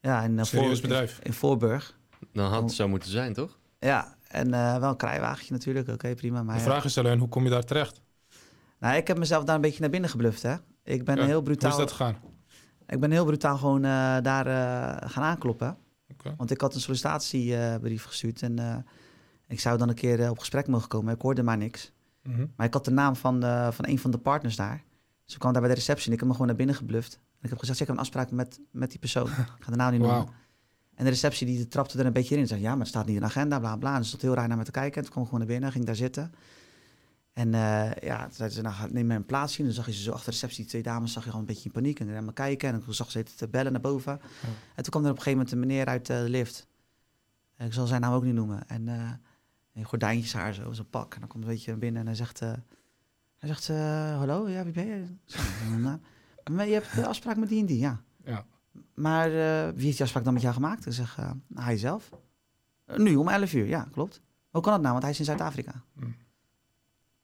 Ja, in, eh, Serieus Voor- bedrijf. In, in Voorburg. Dan had het zo moeten zijn, toch? Ja, en eh, wel een krijwagentje natuurlijk. Oké, prima. Maar De vraag is alleen, hoe kom je daar terecht? Nou, ik heb mezelf daar een beetje naar binnen gebluft, hè. Ik ben Ja, heel Hoe brutaal... is dat gegaan? Ik ben heel brutaal gewoon eh, daar eh, gaan aankloppen. Oké. Want ik had een sollicitatiebrief gestuurd en eh, ik zou dan een keer op gesprek mogen komen. Ik hoorde maar niks. Mhm. Maar ik had de naam van, eh, van een van de partners daar. Dus ik kwam daar bij de receptie en ik heb me gewoon naar binnen gebluft. En ik heb gezegd, "Ja, ik heb een afspraak met, met die persoon. Ik ga de naam niet noemen. En de receptie die trapte er een beetje in. En zei, ja, maar het staat niet in de agenda, bla bla. En ze stond heel raar naar me te kijken. En toen kwam ik gewoon naar binnen, ging daar zitten. En eh, ja, toen zeiden ze, nou, neem me een plaatsje. En dan zag je ze zo achter de receptie, die twee dames, zag je al een beetje in paniek. En naar me kijken. En toen zag ze te bellen naar boven. En toen kwam er op een gegeven moment een meneer uit eh, de lift. En ik zal zijn naam ook niet noemen. En een gordijntjes haar zo, zo'n pak. En dan komt een beetje binnen en hij zegt... eh, hij zegt, eh, hallo, ja, wie ben je? Zeg, "Nou, maar je hebt de afspraak met die en die, ja. Ja. Maar eh, wie heeft die afspraak dan met jou gemaakt? Ik zeg, eh, hij zelf. "Eh, nu, om 11 uur, ja, klopt. Hoe kan dat nou? Want hij is in Zuid-Afrika. Mm.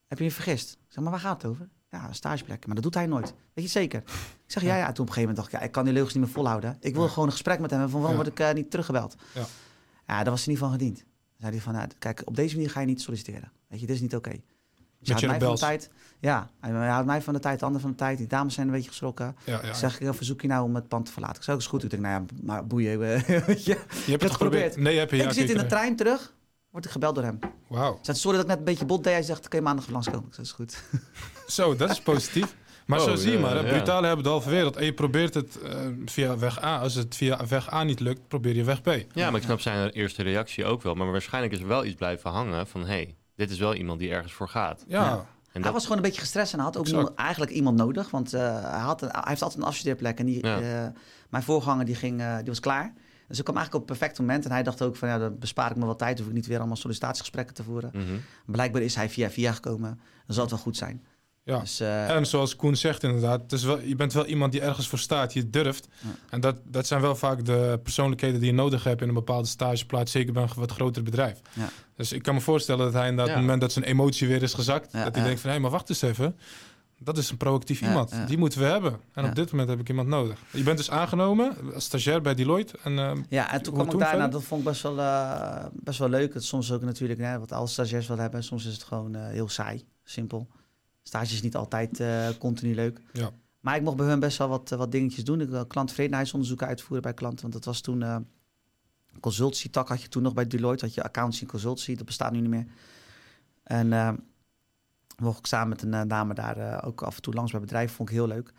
Heb je je vergist? Ik zeg, maar waar gaat het over? Ja, stageplek. Maar dat doet hij nooit. Weet je het zeker? Ik zeg, ja, ja. Toen op een gegeven moment dacht ik, ja, ik kan die leugens niet meer volhouden. Ik wil Ja. gewoon een gesprek met hem. En van waarom Ja. word ik eh, niet teruggebeld? Ja. Ja, daar was hij niet van gediend. Zei hij van, nou, kijk, op deze manier ga je niet solliciteren. Weet je, dit is niet oké. Dus Met hij je houdt mij van de tijd. Ja, hij houdt mij van de tijd, de ander van de tijd. Die dames zijn een beetje geschrokken. Ja, ja. Zeg, ik verzoek je nou om het pand te verlaten. Ik zeg, ook is goed. Ik denk, nou ja, maar boeien. weet je. je hebt het het geprobeerd. Nee, heb je ja ik zit in de trein terug, word ik gebeld door hem. Wauw. Sorry dat ik net een beetje bot deed. Hij zegt, kun je maandag langskomen? Ik zeg, is goed. Zo, dat is positief. Maar Oh, zo zie je maar, hè, ja. brutale hebben de halve wereld. En je probeert het eh, via weg A. Als het via weg A niet lukt, probeer je weg B. Ja, maar ik snap zijn eerste reactie ook wel. Maar waarschijnlijk is er wel iets blijven hangen van... hé, hey, dit is wel iemand die ergens voor gaat. Ja, Ja. En Hij dat, was gewoon een beetje gestrest en hij had ook eigenlijk iemand nodig. Want eh, hij, had een, hij heeft altijd een afstudeerplek. En die, Ja. eh, mijn voorganger die ging, die was klaar. Dus ik kwam eigenlijk op het perfecte moment. En hij dacht ook van, ja, dan bespaar ik me wat tijd. Hoef ik niet weer allemaal sollicitatiegesprekken te voeren. Mhm. Blijkbaar is hij via via gekomen. Dan zal het wel goed zijn. Ja. Dus, eh, En zoals Koen zegt inderdaad, het is wel, je bent wel iemand die ergens voor staat, je durft. Ja. En dat, dat zijn wel vaak de persoonlijkheden die je nodig hebt in een bepaalde stageplaats, zeker bij een wat groter bedrijf. Ja. Dus ik kan me voorstellen dat hij inderdaad, op het moment dat zijn emotie weer is gezakt, dat hij denkt van, hé, maar wacht eens even. Dat is een proactief iemand. ja. Die moeten we hebben. En Ja. op dit moment heb ik iemand nodig. Je bent dus aangenomen als stagiair bij Deloitte. En, eh, Ja, en toen kwam ik daarna, dat vond ik best wel, eh, best wel leuk. Het, soms ook natuurlijk, hè, wat alle stagiairs wel hebben, soms is het gewoon heel saai, simpel. Stage is niet altijd eh, continu leuk. Ja. Maar ik mocht bij hun best wel wat, eh, wat dingetjes doen. Ik wil klanttevredenheidsonderzoeken uitvoeren bij klanten, want dat was toen eh consultancy-tak had je toen nog bij Deloitte, had je accountancy en consultancy, dat bestaat nu niet meer. En eh mocht ik samen met een dame daar ook af en toe langs bij bedrijven, vond ik heel leuk.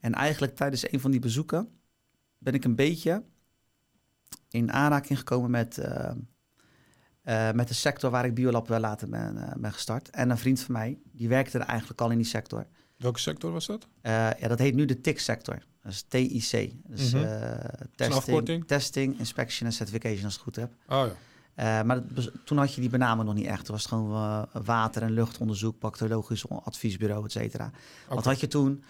En eigenlijk tijdens een van die bezoeken ben ik een beetje in aanraking gekomen met, eh, met de sector waar ik Biolab wel later ben, eh, ben gestart. En een vriend van mij, die werkte er eigenlijk al in die sector. welke sector was dat? Eh, ja, dat heet nu de TIC-sector. Dat is TIC. Dus Mhm. afkorting? testing, testing, inspection en certification, als ik het goed heb. Oh ja. Maar dat toen had je die benaming nog niet echt. Toen was het gewoon water- en luchtonderzoek, bacteriologisch adviesbureau, et cetera. Wat had je toen?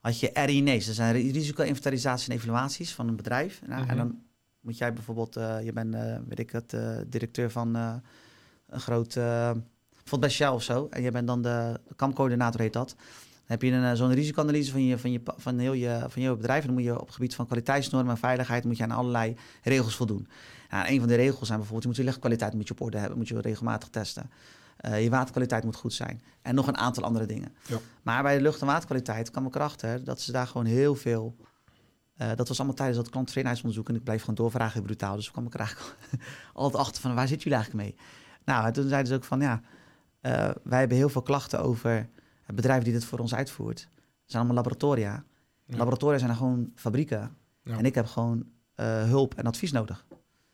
Had je RINE's, dat zijn ri- risico-inventarisaties en evaluaties van een bedrijf. Nou, Mhm. En dan moet jij bijvoorbeeld, eh, je bent, eh, weet ik het, eh, directeur van een groot, bijvoorbeeld bij Shell of zo. En je bent dan de, de kampcoördinator, heet dat. Dan heb je een, zo'n risicoanalyse van je, van, je, van, heel je, van je bedrijf. En dan moet je op het gebied van kwaliteitsnormen en veiligheid moet je aan allerlei regels voldoen. Nou, een van de regels zijn bijvoorbeeld, je moet je luchtkwaliteit moet je op orde hebben, moet je regelmatig testen. Je waterkwaliteit moet goed zijn. En nog een aantal andere dingen. Ja. Maar bij de lucht- en waterkwaliteit kwam ik erachter dat ze daar gewoon heel veel... eh, dat was allemaal tijdens dat klanttevredenheidsonderzoek. En ik bleef gewoon doorvragen brutaal. Dus kwam ik er eigenlijk altijd achter van waar zitten jullie eigenlijk mee? Nou, en toen zeiden ze ook van ja, eh, wij hebben heel veel klachten over het bedrijf die dit voor ons uitvoert. Het zijn allemaal laboratoria. Ja. Laboratoria zijn gewoon fabrieken. Ja. En ik heb gewoon eh, hulp en advies nodig.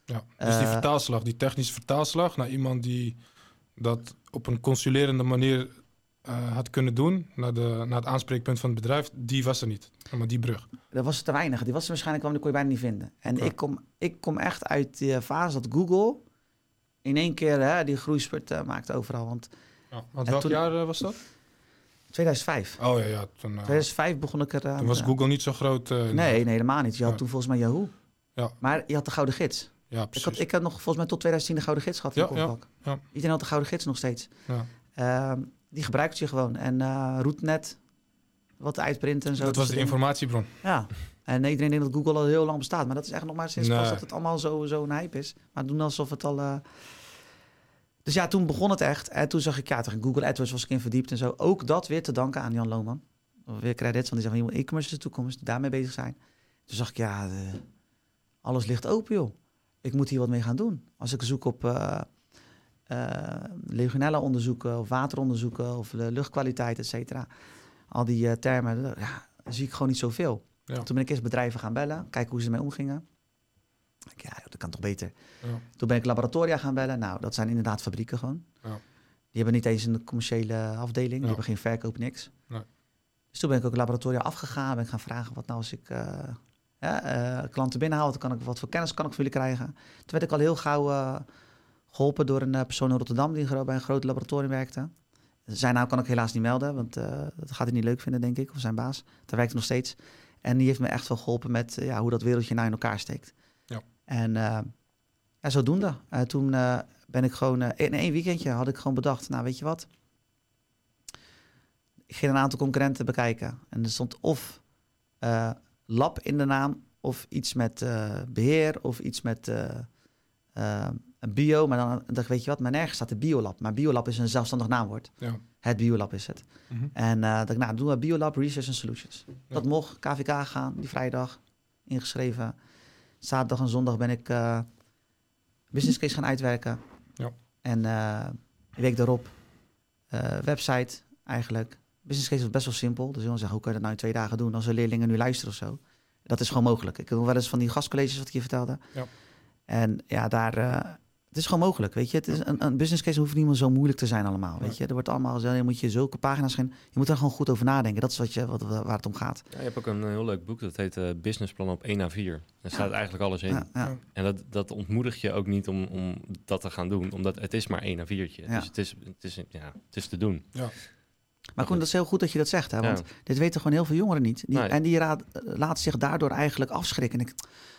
Ja, dus die Eh, vertaalslag, die technische vertaalslag naar iemand die dat op een consulerende manier eh, had kunnen doen naar, de, naar het aanspreekpunt van het bedrijf, die was er niet. Maar die brug. Dat was te weinig. Die was er waarschijnlijk wel, die kon je bijna niet vinden. En ik, kom, ik kom echt uit de fase dat Google in één keer hè, die groeispurt eh, maakt overal. Want Ja. Want welk toen- jaar eh, was dat? 2005. Oh ja, ja toen, eh, 2005 begon ik er toen was Google niet zo groot. Nee, nee, helemaal niet. Je had toen volgens mij Yahoo. Ja. Maar je had de Gouden Gids. Ja, Ik precies. had, ik had nog volgens mij tot 2010 de Gouden Gids gehad. in Ja, de ja, ja. Iedereen had de Gouden Gids nog steeds. Ja. Ehm, die gebruikt je gewoon. En eh Rootnet, wat uitprinten en zo. Dat was de dingen. informatiebron. Ja. En iedereen denkt dat Google al heel lang bestaat. Maar dat is echt nog maar sinds Nee. pas dat het allemaal zo, zo een hype is. Maar doen alsof het al... eh, Dus ja, toen begon het echt. En toen zag ik, ja, tegen Google AdWords was ik in verdiept en zo. Ook dat weer te danken aan Jan Lohman. Weer credits, want die zegt, van, e-commerce is de toekomst. Daarmee bezig zijn. Toen zag ik, ja, eh, alles ligt open, joh. Ik moet hier wat mee gaan doen. Als ik zoek op legionella onderzoeken of wateronderzoeken of de luchtkwaliteit, et cetera. Al die eh, termen, eh, ja, dan zie ik gewoon niet zoveel. Ja. Toen ben ik eerst bedrijven gaan bellen, kijken hoe ze ermee omgingen. Ik, ja, dat kan toch beter. Ja. Toen ben ik laboratoria gaan bellen. Nou, dat zijn inderdaad fabrieken gewoon. Ja. Die hebben niet eens een commerciële afdeling. Die hebben geen verkoop, niks. Nee. Dus toen ben ik ook laboratoria afgegaan. Ben ik gaan vragen, wat nou als ik eh, eh, klanten binnenhaal, wat, kan ik, wat voor kennis kan ik voor jullie krijgen? Toen werd ik al heel gauw eh, geholpen door een eh, persoon in Rotterdam die bij een groot laboratorium werkte. Zijn naam kan ik helaas niet melden, want eh, dat gaat hij niet leuk vinden, denk ik, of zijn baas. Daar werkt hij nog steeds. En die heeft me echt wel geholpen met eh, ja, hoe dat wereldje nou in elkaar steekt. Ja. En ja, zodoende. Toen ben ik gewoon, in één weekendje had ik gewoon bedacht, nou weet je wat? Ik ging een aantal concurrenten bekijken. En er stond of lab in de naam, of iets met eh, beheer, of iets met een bio. Maar dan dacht weet je wat, maar nergens staat de biolab. Maar biolab is een zelfstandig naamwoord. Ja. Het biolab is het. Mhm. En eh dacht ik, nou, doen we biolab research and solutions. Dat mocht, KVK gaan, die vrijdag, ingeschreven. Zaterdag en zondag ben ik eh, business case gaan uitwerken. Ja. En eh een week daarop eh, website eigenlijk. Business case was best wel simpel. Dus jongens zeggen, hoe kan je dat nou in twee dagen doen als er leerlingen nu luisteren of zo? Dat is gewoon mogelijk. Ik nog wel eens van die gastcolleges wat ik je vertelde. Ja. En ja, daar... eh, het is gewoon mogelijk, weet je. Het is een, een business case hoeft niet meer zo moeilijk te zijn allemaal, weet je. Er wordt allemaal, je moet je zulke pagina's gaan... Je moet er gewoon goed over nadenken. Dat is wat je, wat, waar het om gaat. Ja, je hebt ook een eh, heel leuk boek, dat heet eh, Businessplan op 1 à 4. Daar staat eigenlijk alles in. Ja, ja. En dat, dat ontmoedigt je ook niet om, om dat te gaan doen, omdat het is maar 1 à 4'tje. Ja. Dus het is, het, is, ja, het is te doen. Maar Koen, dat is heel goed dat je dat zegt, hè. Want Ja. dit weten gewoon heel veel jongeren niet. Die, Nee. En die raad, laten zich daardoor eigenlijk afschrikken. En ik,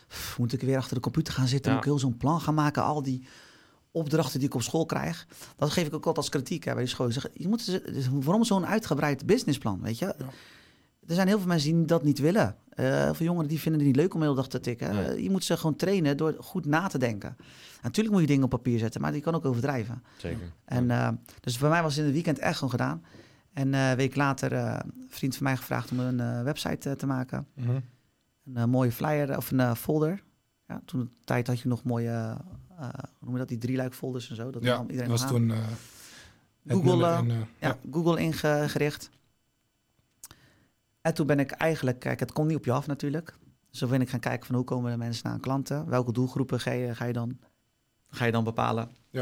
pff, moet ik weer achter de computer gaan zitten? Ja. Moet ik heel zo'n plan gaan maken? Al die opdrachten die ik op school krijg. Dat geef ik ook altijd als kritiek hè, bij de school. Zeg, je moet, dus waarom zo'n uitgebreid businessplan, weet je? Ja. Er zijn heel veel mensen die dat niet willen. Eh, heel veel jongeren die vinden het niet leuk om de hele dag te tikken. Eh, je moet ze gewoon trainen door goed na te denken. Natuurlijk moet je dingen op papier zetten, maar die kan ook overdrijven. Zeker. En, eh, dus bij mij was het in het weekend echt gewoon gedaan. En eh, een week later eh, een vriend van mij gevraagd om een eh, website eh, te maken. Mhm. Een eh, mooie flyer of een eh, folder. Ja, toen de tijd had je nog mooie, eh, eh, hoe noem je dat, die drieluik folders en zo. Dat Ja, iedereen was aan. toen eh, Google, eh, eh, ja, ja. Google ingericht. En toen ben ik eigenlijk, kijk, het komt niet op je af natuurlijk. Dus toen ben ik gaan kijken van hoe komen de mensen naar klanten. Welke doelgroepen ga je, ga je, dan, ga je dan bepalen. Ja.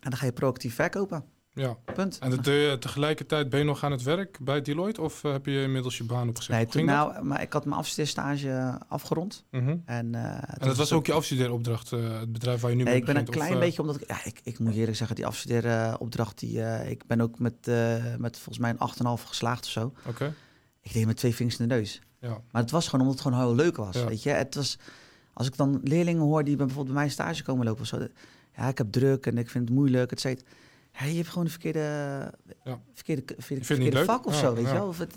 En dan ga je proactief verkopen. Ja. Punt. En je tegelijkertijd ben je nog aan het werk bij Deloitte of eh, heb je inmiddels je baan opgezegd? Nee, toen, dat? nou, maar ik had mijn afstudeerstage afgerond. Mhm. En, eh, En dat was ook je afstudeeropdracht, eh, het bedrijf waar je nu Nee, mee ik ben een begint, klein eh, beetje, omdat ik, ja, ik, ik moet eerlijk zeggen, die afstudeeropdracht, die, eh, ik ben ook met, eh, met volgens mij een 8,5 geslaagd of zo. Oké, Ik deed met twee vingers in de neus. ja. Maar het was gewoon omdat het gewoon heel leuk was, Ja. weet je. Het was, als ik dan leerlingen hoor die bij- bijvoorbeeld bij mij stage komen lopen of zo. de- Ja, ik heb druk en ik vind het moeilijk, et cetera. Je hebt gewoon de verkeerde, Ja. verkeerde, verkeerde, verkeerde vak of Ja, zo, weet je wel. Of het,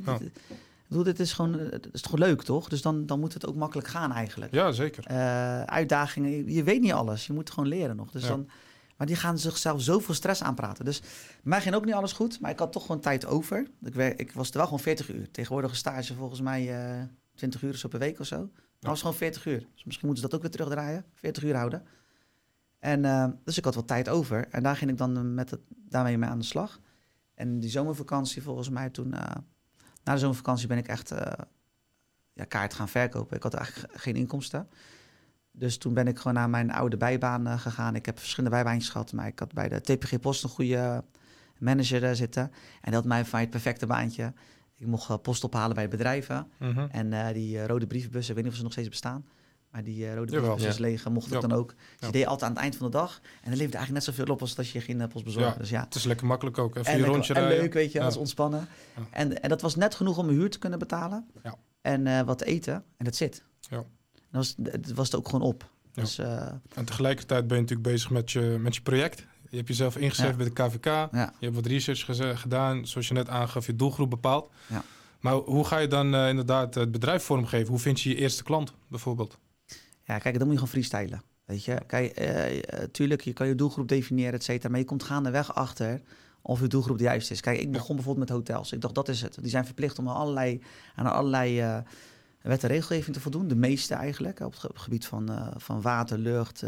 bedoel, dit is gewoon, het is toch leuk, toch? Dus dan, dan moet het ook makkelijk gaan eigenlijk. ja, zeker. eh, uitdagingen. Je, je weet niet alles. Je moet gewoon leren nog. Dus dan, maar die gaan zichzelf zoveel stress aanpraten. Dus mij ging ook niet alles goed. Maar ik had toch gewoon tijd over. Ik, werk, ik was er wel gewoon 40 uur. Tegenwoordig een stage volgens mij eh 20 uur of zo per week of zo. Het was gewoon 40 uur. Dus misschien moeten ze dat ook weer terugdraaien. 40 uur houden. En eh, dus ik had wat tijd over. En daar ging ik dan met het, daarmee mee aan de slag. En die zomervakantie volgens mij toen... eh, na de zomervakantie ben ik echt eh, ja, kaart gaan verkopen. Ik had eigenlijk geen inkomsten. Dus toen ben ik gewoon naar mijn oude bijbaan gegaan. Ik heb verschillende bijbaantjes gehad, maar ik had bij de TPG Post een goede, manager zitten. En die had mij van het perfecte baantje. Ik mocht post ophalen bij bedrijven. Mhm. En die rode brievenbussen, ik weet niet of ze nog steeds bestaan. Maar die eh, rode Ja. leeg, mocht ik Ja. dan ook. Dus Ja. je deed altijd aan het eind van de dag. En dan leefde eigenlijk net zoveel op als als je geen post bezorgde. Ja. Dus ja, Het is lekker makkelijk ook. Even en, rondje en rijden. leuk, weet je, Ja. als ontspannen. Ja. En, en dat was net genoeg om mijn huur te kunnen betalen. Ja. En eh, wat te eten. En dat zit. Ja. Dat was, het was het ook gewoon op. Ja. Dus eh, En tegelijkertijd ben je natuurlijk bezig met je, met je project. Je hebt jezelf ingeschreven bij de KVK. ja. Je hebt wat research gedaan, zoals je net aangaf, je doelgroep bepaald. Ja. Maar hoe ga je dan inderdaad het bedrijf vormgeven? Hoe vind je je eerste klant bijvoorbeeld? Ja, kijk, dan moet je gewoon freestylen. Weet je, kijk, eh, eh, tuurlijk, je kan je doelgroep definiëren, et cetera. Maar je komt gaandeweg achter of je doelgroep de juiste is. Kijk, ik begon bijvoorbeeld met hotels. Ik dacht, dat is het. Die zijn verplicht om aan allerlei, aan allerlei eh, wet en regelgeving te voldoen. De meeste eigenlijk, op het gebied van, van water, lucht,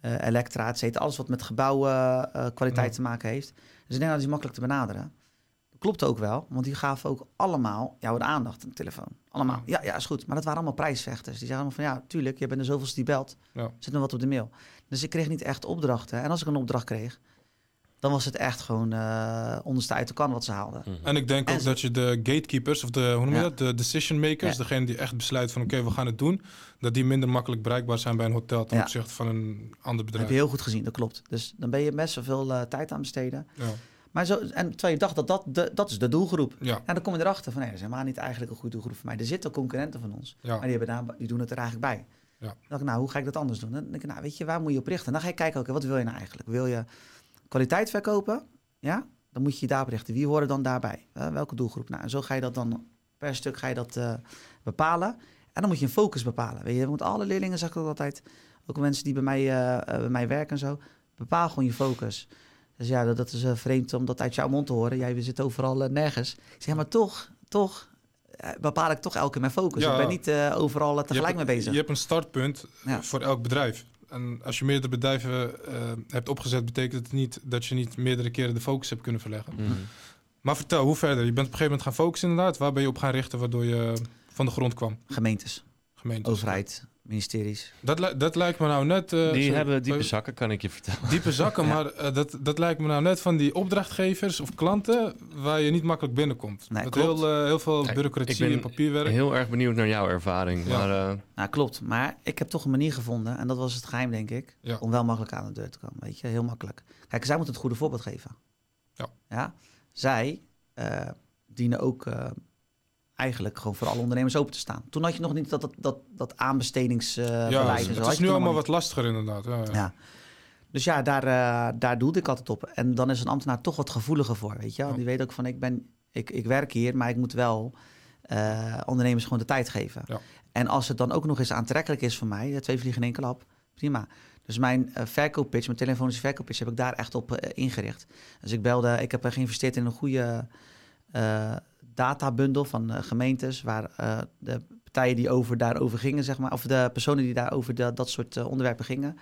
elektra, et cetera. Alles wat met gebouwenkwaliteit kwaliteit Ja. te maken heeft. Dus ik denk dat die makkelijk te benaderen. Dat klopt ook wel, want die gaven ook allemaal jou de aandacht aan de telefoon. Allemaal. Ja, ja, is goed. Maar dat waren allemaal prijsvechters. Die zeggen allemaal van, ja, tuurlijk, je bent de zoveelste die belt. Ja. Zit nog wat op de mail. Dus ik kreeg niet echt opdrachten. En als ik een opdracht kreeg, dan was het echt gewoon eh onderste uit de kan wat ze haalden. Mhm. En ik denk En ook ze- dat je de gatekeepers, of de, hoe noem je Ja. dat? De decision makers, Ja. degene die echt besluit van oké, we gaan het doen, dat die minder makkelijk bereikbaar zijn bij een hotel ten Ja. opzichte van een ander Dat bedrijf. heb je heel goed gezien, dat klopt. Dus dan ben je best wel veel eh, tijd aan besteden. Ja. Maar zo, en terwijl je dacht dat dat, de, dat is de doelgroep. Ja. En dan kom je erachter van, nee, dat is helemaal niet eigenlijk een goede doelgroep voor mij. Er zitten concurrenten van ons. Ja. Maar die, hebben daar, die doen het er eigenlijk bij. Ja. Dan dacht ik, nou, hoe ga ik dat anders doen? Dan denk ik, nou, weet je, waar moet je op richten? Dan ga je kijken, oké, wat wil je nou eigenlijk? Wil je kwaliteit verkopen? Ja? Dan moet je je daarop richten. Wie horen dan daarbij? Eh, welke doelgroep? Nou, en zo ga je dat dan per stuk ga je dat eh, bepalen. En dan moet je een focus bepalen. Weet je, want alle leerlingen, zeg ik ook altijd, ook mensen die bij mij, eh, bij mij werken en zo, bepaal gewoon je focus. Dus ja, dat, dat is eh, vreemd om dat uit jouw mond te horen. Jij zit overal eh, nergens. Ik zeg, maar toch, toch eh, bepaal ik toch elke keer mijn focus. Ja. Ik ben niet eh, overal tegelijk hebt, mee bezig. Je hebt een startpunt Ja. voor elk bedrijf. En als je meerdere bedrijven hebt opgezet, betekent het niet dat je niet meerdere keren de focus hebt kunnen verleggen. Mhm. Maar vertel, hoe verder? Je bent op een gegeven moment gaan focussen inderdaad. Waar ben je op gaan richten waardoor je van de grond kwam? Gemeentes, Gemeente. overheid, ministeries. Dat, li- dat lijkt me nou net... eh, Die sorry, hebben diepe eh, zakken, kan ik je vertellen. diepe zakken, Ja. maar eh, dat, dat lijkt me nou net van die opdrachtgevers of klanten waar je niet makkelijk binnenkomt. Nee, Met heel, eh, heel veel Kijk, bureaucratie ik ben en papierwerk. Heel erg benieuwd naar jouw ervaring. Ja. Maar eh, Nou, klopt. Maar ik heb toch een manier gevonden, en dat was het geheim, denk ik, Ja. om wel makkelijk aan de deur te komen. Weet je, heel makkelijk. Kijk, zij moeten het goede voorbeeld geven. Ja. ja? Zij eh, dienen ook eh, eigenlijk gewoon voor alle ondernemers open te staan. Toen had je nog niet dat, dat, dat, dat aanbestedingsbeleid ja, en zo. het is nu allemaal wat lastiger inderdaad. Ja, ja. niet. Ja. Dus ja, daar, eh, daar doelde ik altijd op. En dan is een ambtenaar toch wat gevoeliger voor, weet je wel. Ja. Die weet ook van, ik, ben, ik, ik werk hier, maar ik moet wel eh, ondernemers gewoon de tijd geven. Ja. En als het dan ook nog eens aantrekkelijk is voor mij, eh, twee vliegen in één klap, prima. Dus mijn eh verkooppitch, mijn telefonische verkooppitch, heb ik daar echt op ingericht. Dus ik belde, ik heb geïnvesteerd in een goede databundel van eh, gemeentes, waar eh, de partijen die over daarover gingen, zeg maar, of de personen die daarover de, dat soort eh, onderwerpen gingen.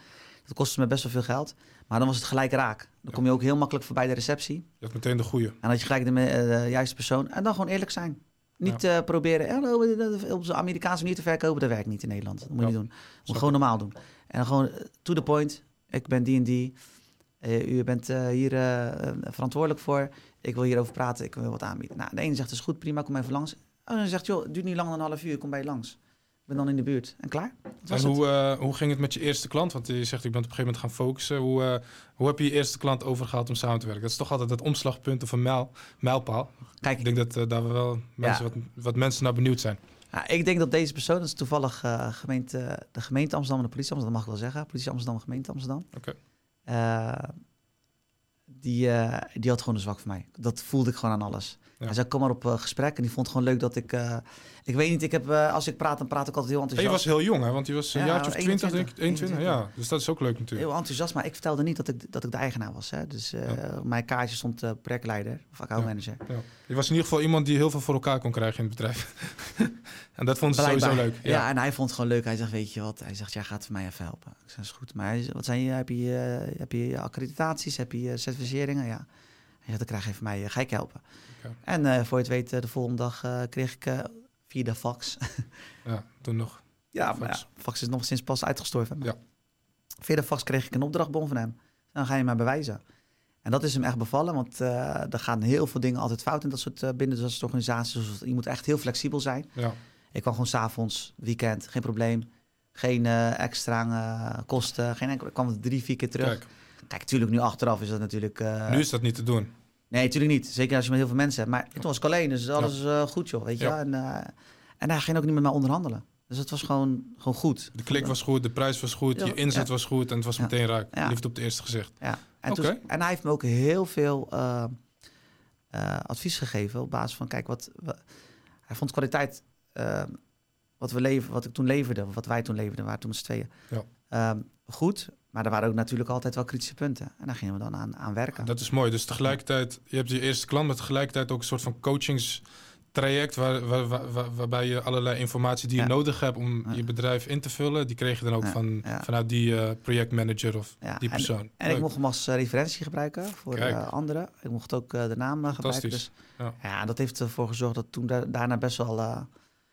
Dat kostte me best wel veel geld, maar dan was het gelijk raak. Dan kom je ook heel makkelijk voorbij de receptie. Je hebt meteen de goede. En dat je gelijk de, de juiste persoon. En dan gewoon eerlijk zijn. Niet eh, proberen hallo, eh, op zijn Amerikaanse manier te verkopen. Dat werkt niet in Nederland. Dat moet je Ja, niet doen. Moet gewoon normaal doen. En dan gewoon to the point. Ik ben die en die. Eh, u bent eh, hier eh, verantwoordelijk voor. Ik wil hierover praten. Ik wil wat aanbieden. Nou, de ene zegt, is goed, prima, kom even langs. En dan zegt, joh, het duurt niet langer dan een half uur. Ik kom bij je langs. Ik ben dan in de buurt. En klaar. Dat En hoe, hoe ging het met je eerste klant? Want je zegt, ik ben op een gegeven moment gaan focussen. Hoe, hoe heb je je eerste klant overgehaald om samen te werken? Dat is toch altijd het omslagpunt of een mijl, mijlpaal. Kijk, Ik denk dat eh, daar wel mensen, wat, wat mensen naar benieuwd zijn. Ja, ik denk dat deze persoon, dat is toevallig gemeente, de gemeente Amsterdam en de politie Amsterdam, dat mag ik wel zeggen. Politie Amsterdam, gemeente Amsterdam. Oké. Die, eh, die had gewoon een zwak voor mij. Dat voelde ik gewoon aan alles. Ja. Hij zei, kom maar op eh, gesprek. En die vond het gewoon leuk dat ik... eh, ik weet niet, ik heb, eh, als ik praat, dan praat ik altijd heel En je enthousiast. was heel jong, hè? Want je was een Ja, jaartje of 20, 21, denk ik. 21, ja. Dus dat is ook leuk natuurlijk. Heel enthousiast, maar ik vertelde niet dat ik, dat ik de eigenaar was. Hè. Dus Ja. op mijn kaartje stond projectleider of accountmanager. Ja. Je was in ieder geval iemand die heel veel voor elkaar kon krijgen in het bedrijf. en dat vonden ze sowieso leuk. Ja. En hij vond het gewoon leuk. Hij zegt, weet je wat? Hij zegt, jij gaat voor mij even helpen. Ik zeg, is goed. Maar hij, wat zijn je? Heb je, heb je accreditaties? Heb je certificeringen? Ja. Hij zegt, dan krijg je van mij, eh, ga ik helpen. En eh, voor je het weet, eh, de volgende dag kreeg ik via de fax. ja, toen nog. ja, Fax. maar ja, fax is nog sinds pas uitgestorven. Ja. Via de fax kreeg ik een opdrachtbon van hem. Dan ga je maar bewijzen. En dat is hem echt bevallen, want er gaan heel veel dingen altijd fout in dat soort uh, binnen dat soort organisaties. Dus je moet echt heel flexibel zijn. Ja. Ik kwam gewoon s'avonds, weekend, geen probleem. Geen uh, extra kosten, geen enkel. Ik kwam drie, vier keer terug. Kijk. Kijk, natuurlijk nu achteraf is dat natuurlijk... nu is dat niet te doen. Nee, natuurlijk niet. Zeker als je met heel veel mensen hebt. Maar toen was ik alleen, dus alles ja. goed joh, weet je. Ja. En, en hij ging ook niet met mij onderhandelen. Dus het was gewoon, gewoon goed. De klik was goed, de prijs was goed, je inzet was goed en het was meteen raak. Liefde op het eerste gezicht. Ja. En, toen, en hij heeft me ook heel veel uh, uh, advies gegeven op basis van, kijk, wat, hij vond kwaliteit, uh, wat, we leven, wat ik toen leverde, wat wij toen leverden, waren toen met z'n tweeën, ja. goed. Maar er waren ook natuurlijk altijd wel kritische punten. En daar gingen we dan aan, aan werken. Dat is mooi. Dus tegelijkertijd, je hebt je eerste klant, maar tegelijkertijd ook een soort van coachings traject waar, waar, waar, waarbij je allerlei informatie die je nodig hebt om je bedrijf in te vullen, die kreeg je dan ook van, vanuit die uh, projectmanager of die persoon. En, en ik mocht hem als uh, referentie gebruiken voor uh, anderen. Ik mocht ook de naam gebruiken. Dus, ja. dat heeft ervoor gezorgd dat toen daarna best wel...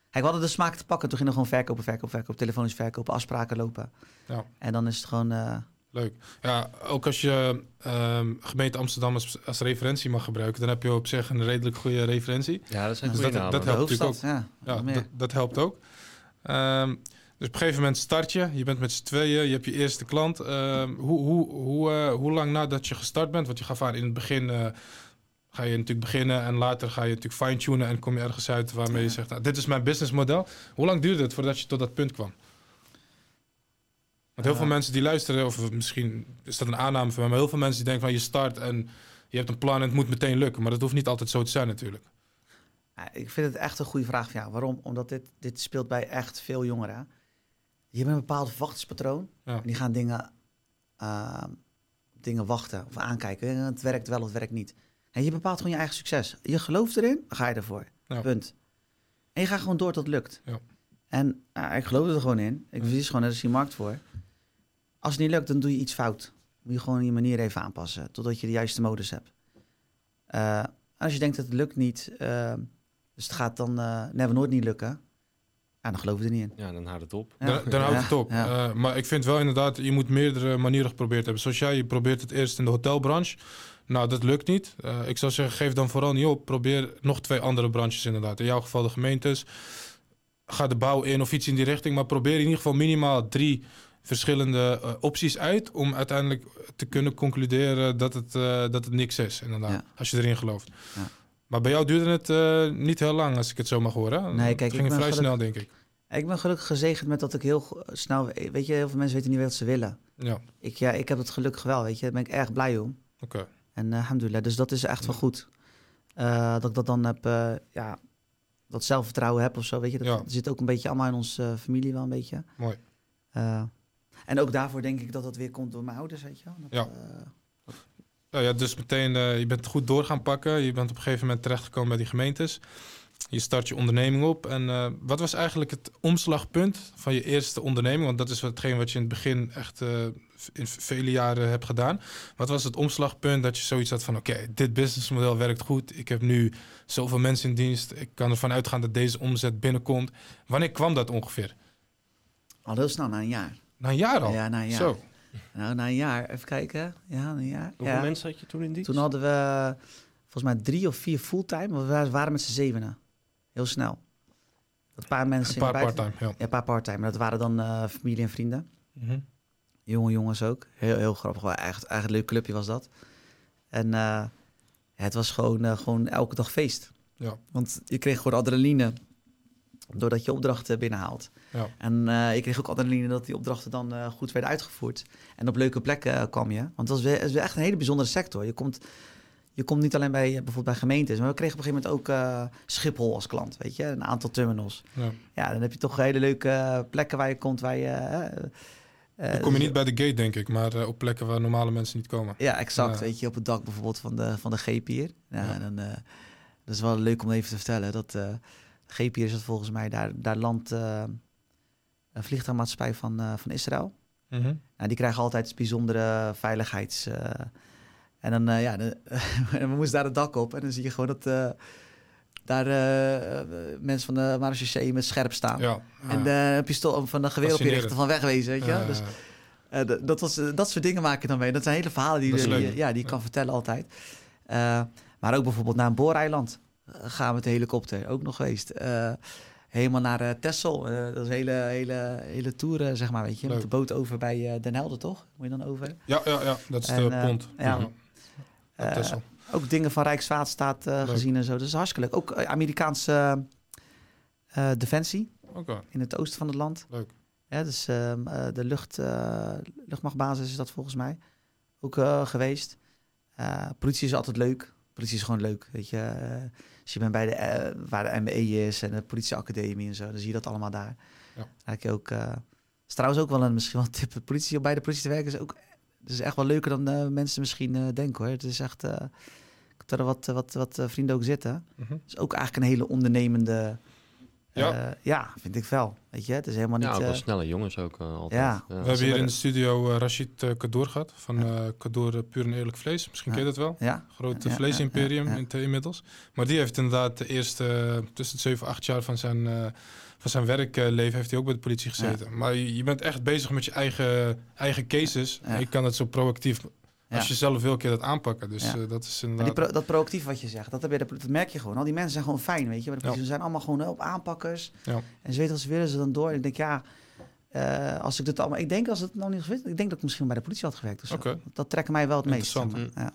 Kijk, we hadden de smaak te pakken. Toen gingen we gewoon verkopen, verkopen, verkopen, telefonisch verkopen, afspraken lopen. Ja. En dan is het gewoon Leuk. Ja, ook als je um, gemeente Amsterdam als, als, referentie mag gebruiken, dan heb je op zich een redelijk goede referentie. Ja, dat is een dus dat, dat, helpt natuurlijk ook. Ja, ja dat, dat, helpt ook. Um, dus op een gegeven moment start je. Je bent met z'n tweeën, je hebt je eerste klant. Um, hoe, hoe, hoe, uh, hoe lang nadat je gestart bent, want je gaf aan in het begin... Uh, ga je natuurlijk beginnen en later ga je natuurlijk fine-tunen en kom je ergens uit waarmee je zegt, nou, dit is mijn businessmodel. Hoe lang duurde het voordat je tot dat punt kwam? Want heel veel mensen die luisteren, of misschien is dat een aanname van mij, maar heel veel mensen die denken van je start en je hebt een plan en het moet meteen lukken. Maar dat hoeft niet altijd zo te zijn natuurlijk. Ik vind het echt een goede vraag van jou. Waarom? Omdat dit, dit speelt bij echt veel jongeren. Je hebt een bepaald verwachtingspatroon. Ja. En die gaan dingen, uh, dingen wachten of aankijken. Het werkt wel of het werkt niet. En je bepaalt gewoon je eigen succes. Je gelooft erin, dan ga je ervoor. Ja. Punt. En je gaat gewoon door tot het lukt. Ja. En uh, ik geloof er gewoon in. Ik zie gewoon, er is die markt voor. Als het niet lukt, dan doe je iets fout. Moet je gewoon je manier even aanpassen, totdat je de juiste modus hebt. Uh, als je denkt dat het lukt niet, uh, dus het gaat dan uh, never nooit niet lukken, ja, dan geloof je er niet in. Ja, dan houdt het op. Ja. Dan, dan houdt het op. Ja. maar ik vind wel inderdaad, je moet meerdere manieren geprobeerd hebben. Zoals jij, je probeert het eerst in de hotelbranche. Nou, dat lukt niet. ik zou zeggen, geef dan vooral niet op. Probeer nog twee andere branches inderdaad. In jouw geval de gemeentes. Ga de bouw in of iets in die richting. Maar probeer in ieder geval minimaal drie verschillende uh, opties uit om uiteindelijk te kunnen concluderen dat het, uh, dat het niks is, inderdaad, ja. als je erin gelooft. Ja. Maar bij jou duurde het niet heel lang, als ik het zo mag horen. Nee, kijk, het ging vrij snel, denk ik. Ik ben gelukkig gezegend met dat ik heel snel... Weet je, heel veel mensen weten niet wat ze willen. Ja. Ik, ja, ik heb het gelukkig wel, weet je. Daar ben ik erg blij om. Oké. Okay. En alhamdulillah, dus dat is echt wel goed. dat ik dat dan heb, ja, dat zelfvertrouwen heb of zo, weet je. Dat ja. zit ook een beetje allemaal in onze familie wel een beetje. Mooi. En ook daarvoor denk ik dat dat weer komt door mijn ouders, weet je wel. Dat, ja. Uh, ja, ja, dus meteen, uh, je bent goed door gaan pakken. Je bent op een gegeven moment terechtgekomen bij die gemeentes. Je start je onderneming op. En uh, wat was eigenlijk het omslagpunt van je eerste onderneming? Want dat is hetgeen wat je in het begin echt in vele jaren hebt gedaan. Wat was het omslagpunt dat je zoiets had van... oké, dit businessmodel werkt goed. Ik heb nu zoveel mensen in dienst. Ik kan ervan uitgaan dat deze omzet binnenkomt. Wanneer kwam dat ongeveer? Al heel snel, na een jaar. Na een jaar al? Ja, na een jaar. Zo. Nou, na een jaar. Even kijken. Ja, een jaar. Hoeveel ja. mensen had je toen in dienst? Toen hadden we volgens mij drie of vier fulltime. We waren met z'n zevenen. Heel snel. Een paar mensen. Een paar parttime, ja. ja. een paar parttime. Dat waren dan uh, familie en vrienden. Mm -hmm. Jonge jongens ook. Heel, heel grappig. Echt, echt een leuk clubje was dat. En uh, het was gewoon, uh, gewoon elke dag feest. Ja. Want je kreeg gewoon adrenaline doordat je opdrachten binnenhaalt. Ja. En uh, ik kreeg ook adrenaline dat die opdrachten dan uh, goed werden uitgevoerd. En op leuke plekken uh, kwam je. Want dat is, echt een hele bijzondere sector. Je komt, je komt niet alleen bij bijvoorbeeld bij gemeentes, maar we kregen op een gegeven moment ook Schiphol als klant, weet je, een aantal terminals. Ja. ja, dan heb je toch hele leuke plekken waar je komt, waar je. dan kom je niet bij de gate, denk ik, maar op plekken waar normale mensen niet komen. Ja, exact. Weet je, op het dak bijvoorbeeld van de, van de G-pier. Ja, dan, dat is wel leuk om even te vertellen. Dat, GPR is het volgens mij, daar, daar landt uh, een vliegtuigmaatschappij van, uh, van Israël. Mm -hmm. nou, die krijgen altijd bijzondere veiligheids... Uh, en dan, ja, de, we moesten daar het dak op en dan zie je gewoon dat daar mensen van de marechaussee met scherp staan. Ja, en de pistool van de geweer op je richten van wegwezen, weet je. Dus Eh, dat, was, eh, dat soort dingen maak je dan mee. Dat zijn hele verhalen die, die, ja, die je kan vertellen altijd. Eh, maar ook bijvoorbeeld naar een booreiland eh, gaan we met de helikopter. Ook nog geweest. Eh, helemaal naar eh Texel. Eh, dat is een hele, hele, hele tour, eh, zeg maar, weet je. Met de boot over bij eh Den Helder, toch? Moet je dan over? Ja, ja, ja. Dat is En, de eh, pont. ja. Eh, ook dingen van Rijkswaterstaat Leuk. gezien en zo. Dat is hartstikke leuk. Ook eh, Amerikaanse defensie in het oosten van het land. leuk. Ja, dus ehm, eh, de lucht, luchtmachtbasis is dat volgens mij ook geweest. Politie is altijd leuk. Politie is gewoon leuk, weet je. Als je bent bij de, waar de MBE is en de politieacademie en zo, dan zie je dat allemaal daar. Ja. Je ook, is trouwens ook wel een misschien wel een tip. Politie, bij de politie te werken is ook, het is echt wel leuker dan eh, mensen misschien eh, denken hoor. Het is echt, eh, ik heb er wat, wat, wat vrienden ook zitten. Mhm. Het is ook eigenlijk een hele ondernemende, Ja. ja, ja vind ik wel. Weet je, het is helemaal niet... Ja, ook wel eh, snelle jongens ook eh, altijd. Ja. We hebben hier in de studio eh, Rashid uh, Kadour gehad. Van eh Kadour eh, Puur en Eerlijk Vlees. Misschien ken je dat wel. ja, Groot Ja, ja, vleesimperium ja, ja. inmiddels. Maar die heeft inderdaad de eerste tussen de 7 en 8 jaar van zijn, eh, van zijn werkleven heeft hij ook bij de politie gezeten. Maar je, je bent echt bezig met je eigen, eigen cases. Ja. Je kan het zo proactief, als je zelf wil, je dat aanpakken. Dus Ja. eh, dat is inderdaad... die pro- dat proactief wat je zegt, dat, heb je, dat merk je gewoon. Al die mensen zijn gewoon fijn, weet je. Maar de politie, zijn allemaal gewoon op aanpakkers. Ja. En ze weten als ze willen ze dan door. En ik denk, ja, eh, als ik dit allemaal... Ik denk als het nou niet geweest, ik denk dat ik misschien bij de politie had gewerkt. Oké. Dat trekken mij wel het meest. zeg maar. Ja.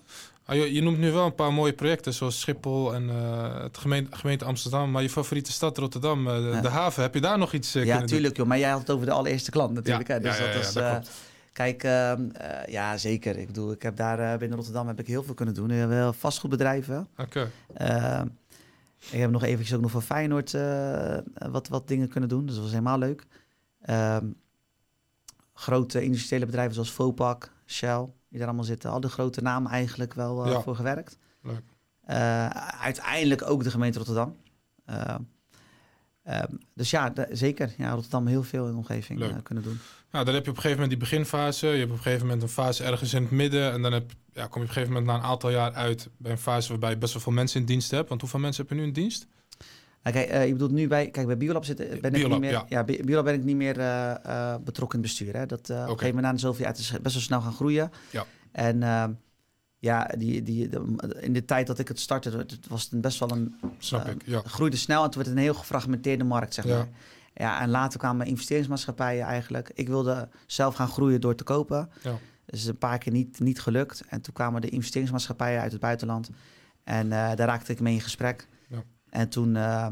Ah, je, je noemt nu wel een paar mooie projecten, zoals Schiphol en eh, het gemeente, gemeente Amsterdam. Maar je favoriete stad Rotterdam, eh, de, Ja. de haven, heb je daar nog iets eh, ja, tuurlijk, joh. Maar jij had het over de allereerste klant natuurlijk. Ja, hè? Dus ja, dat is, dat. Kijk, ehm, eh, ja, zeker. Ik bedoel, ik heb daar binnen Rotterdam heb ik heel veel kunnen doen. We hebben vastgoedbedrijven. Oké, ik heb nog eventjes ook nog voor Feyenoord wat, wat dingen kunnen doen. Dus dat was helemaal leuk. Ehm, grote industriële bedrijven zoals Vopak, Shell, die daar allemaal zitten. Al de grote namen eigenlijk wel eh, Ja. voor gewerkt. Leuk. Eh, uiteindelijk ook de gemeente Rotterdam. Eh, ehm, dus ja, zeker. Ja, Rotterdam heel veel in de omgeving kunnen doen. Nou, dan heb je op een gegeven moment die beginfase. Je hebt op een gegeven moment een fase ergens in het midden. En dan heb, ja, kom je op een gegeven moment na een aantal jaar uit bij een fase waarbij je best wel veel mensen in dienst hebt. Want hoeveel mensen heb je nu in dienst? Nou, kijk, eh, je bedoelt nu bij, kijk, bij Biolab zitten, ben ik niet meer, ja. ja. Bi- Biolab ben ik niet meer eh, eh, betrokken in het bestuur. Hè. Dat, eh, Op een gegeven moment na zoveel jaar, het is best wel snel gaan groeien. Ja. En ehm, ja, die, die, de- in de tijd dat ik het startte, het was het best wel een, Snap ik, ja. groeide snel en toen werd het een heel gefragmenteerde markt, zeg Ja. maar. Ja, en later kwamen investeringsmaatschappijen eigenlijk. Ik wilde zelf gaan groeien door te kopen. Ja. Dus een paar keer niet, niet gelukt. En toen kwamen de investeringsmaatschappijen uit het buitenland. En daar raakte ik mee in gesprek. En toen eh,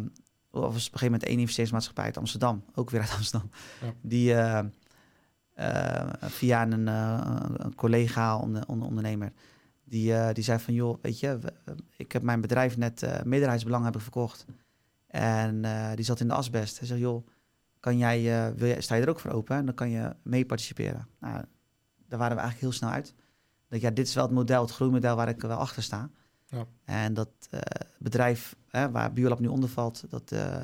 was op een gegeven moment één investeringsmaatschappij uit Amsterdam. Ook weer uit Amsterdam. Ja. Die eh, eh, via een, een collega, onder, onder- ondernemer... Die, die zei van, joh, weet je, ik heb mijn bedrijf net, meerderheidsbelang heb ik verkocht. En die zat in de asbest. Hij zei, joh, kan jij, wil jij, sta je er ook voor open? En dan kan je mee participeren. Nou, daar waren we eigenlijk heel snel uit. Dat ja, dit is wel het model, het groeimodel waar ik wel achter sta. Ja. En dat bedrijf hè, waar Biolab nu onder valt, dat, eh,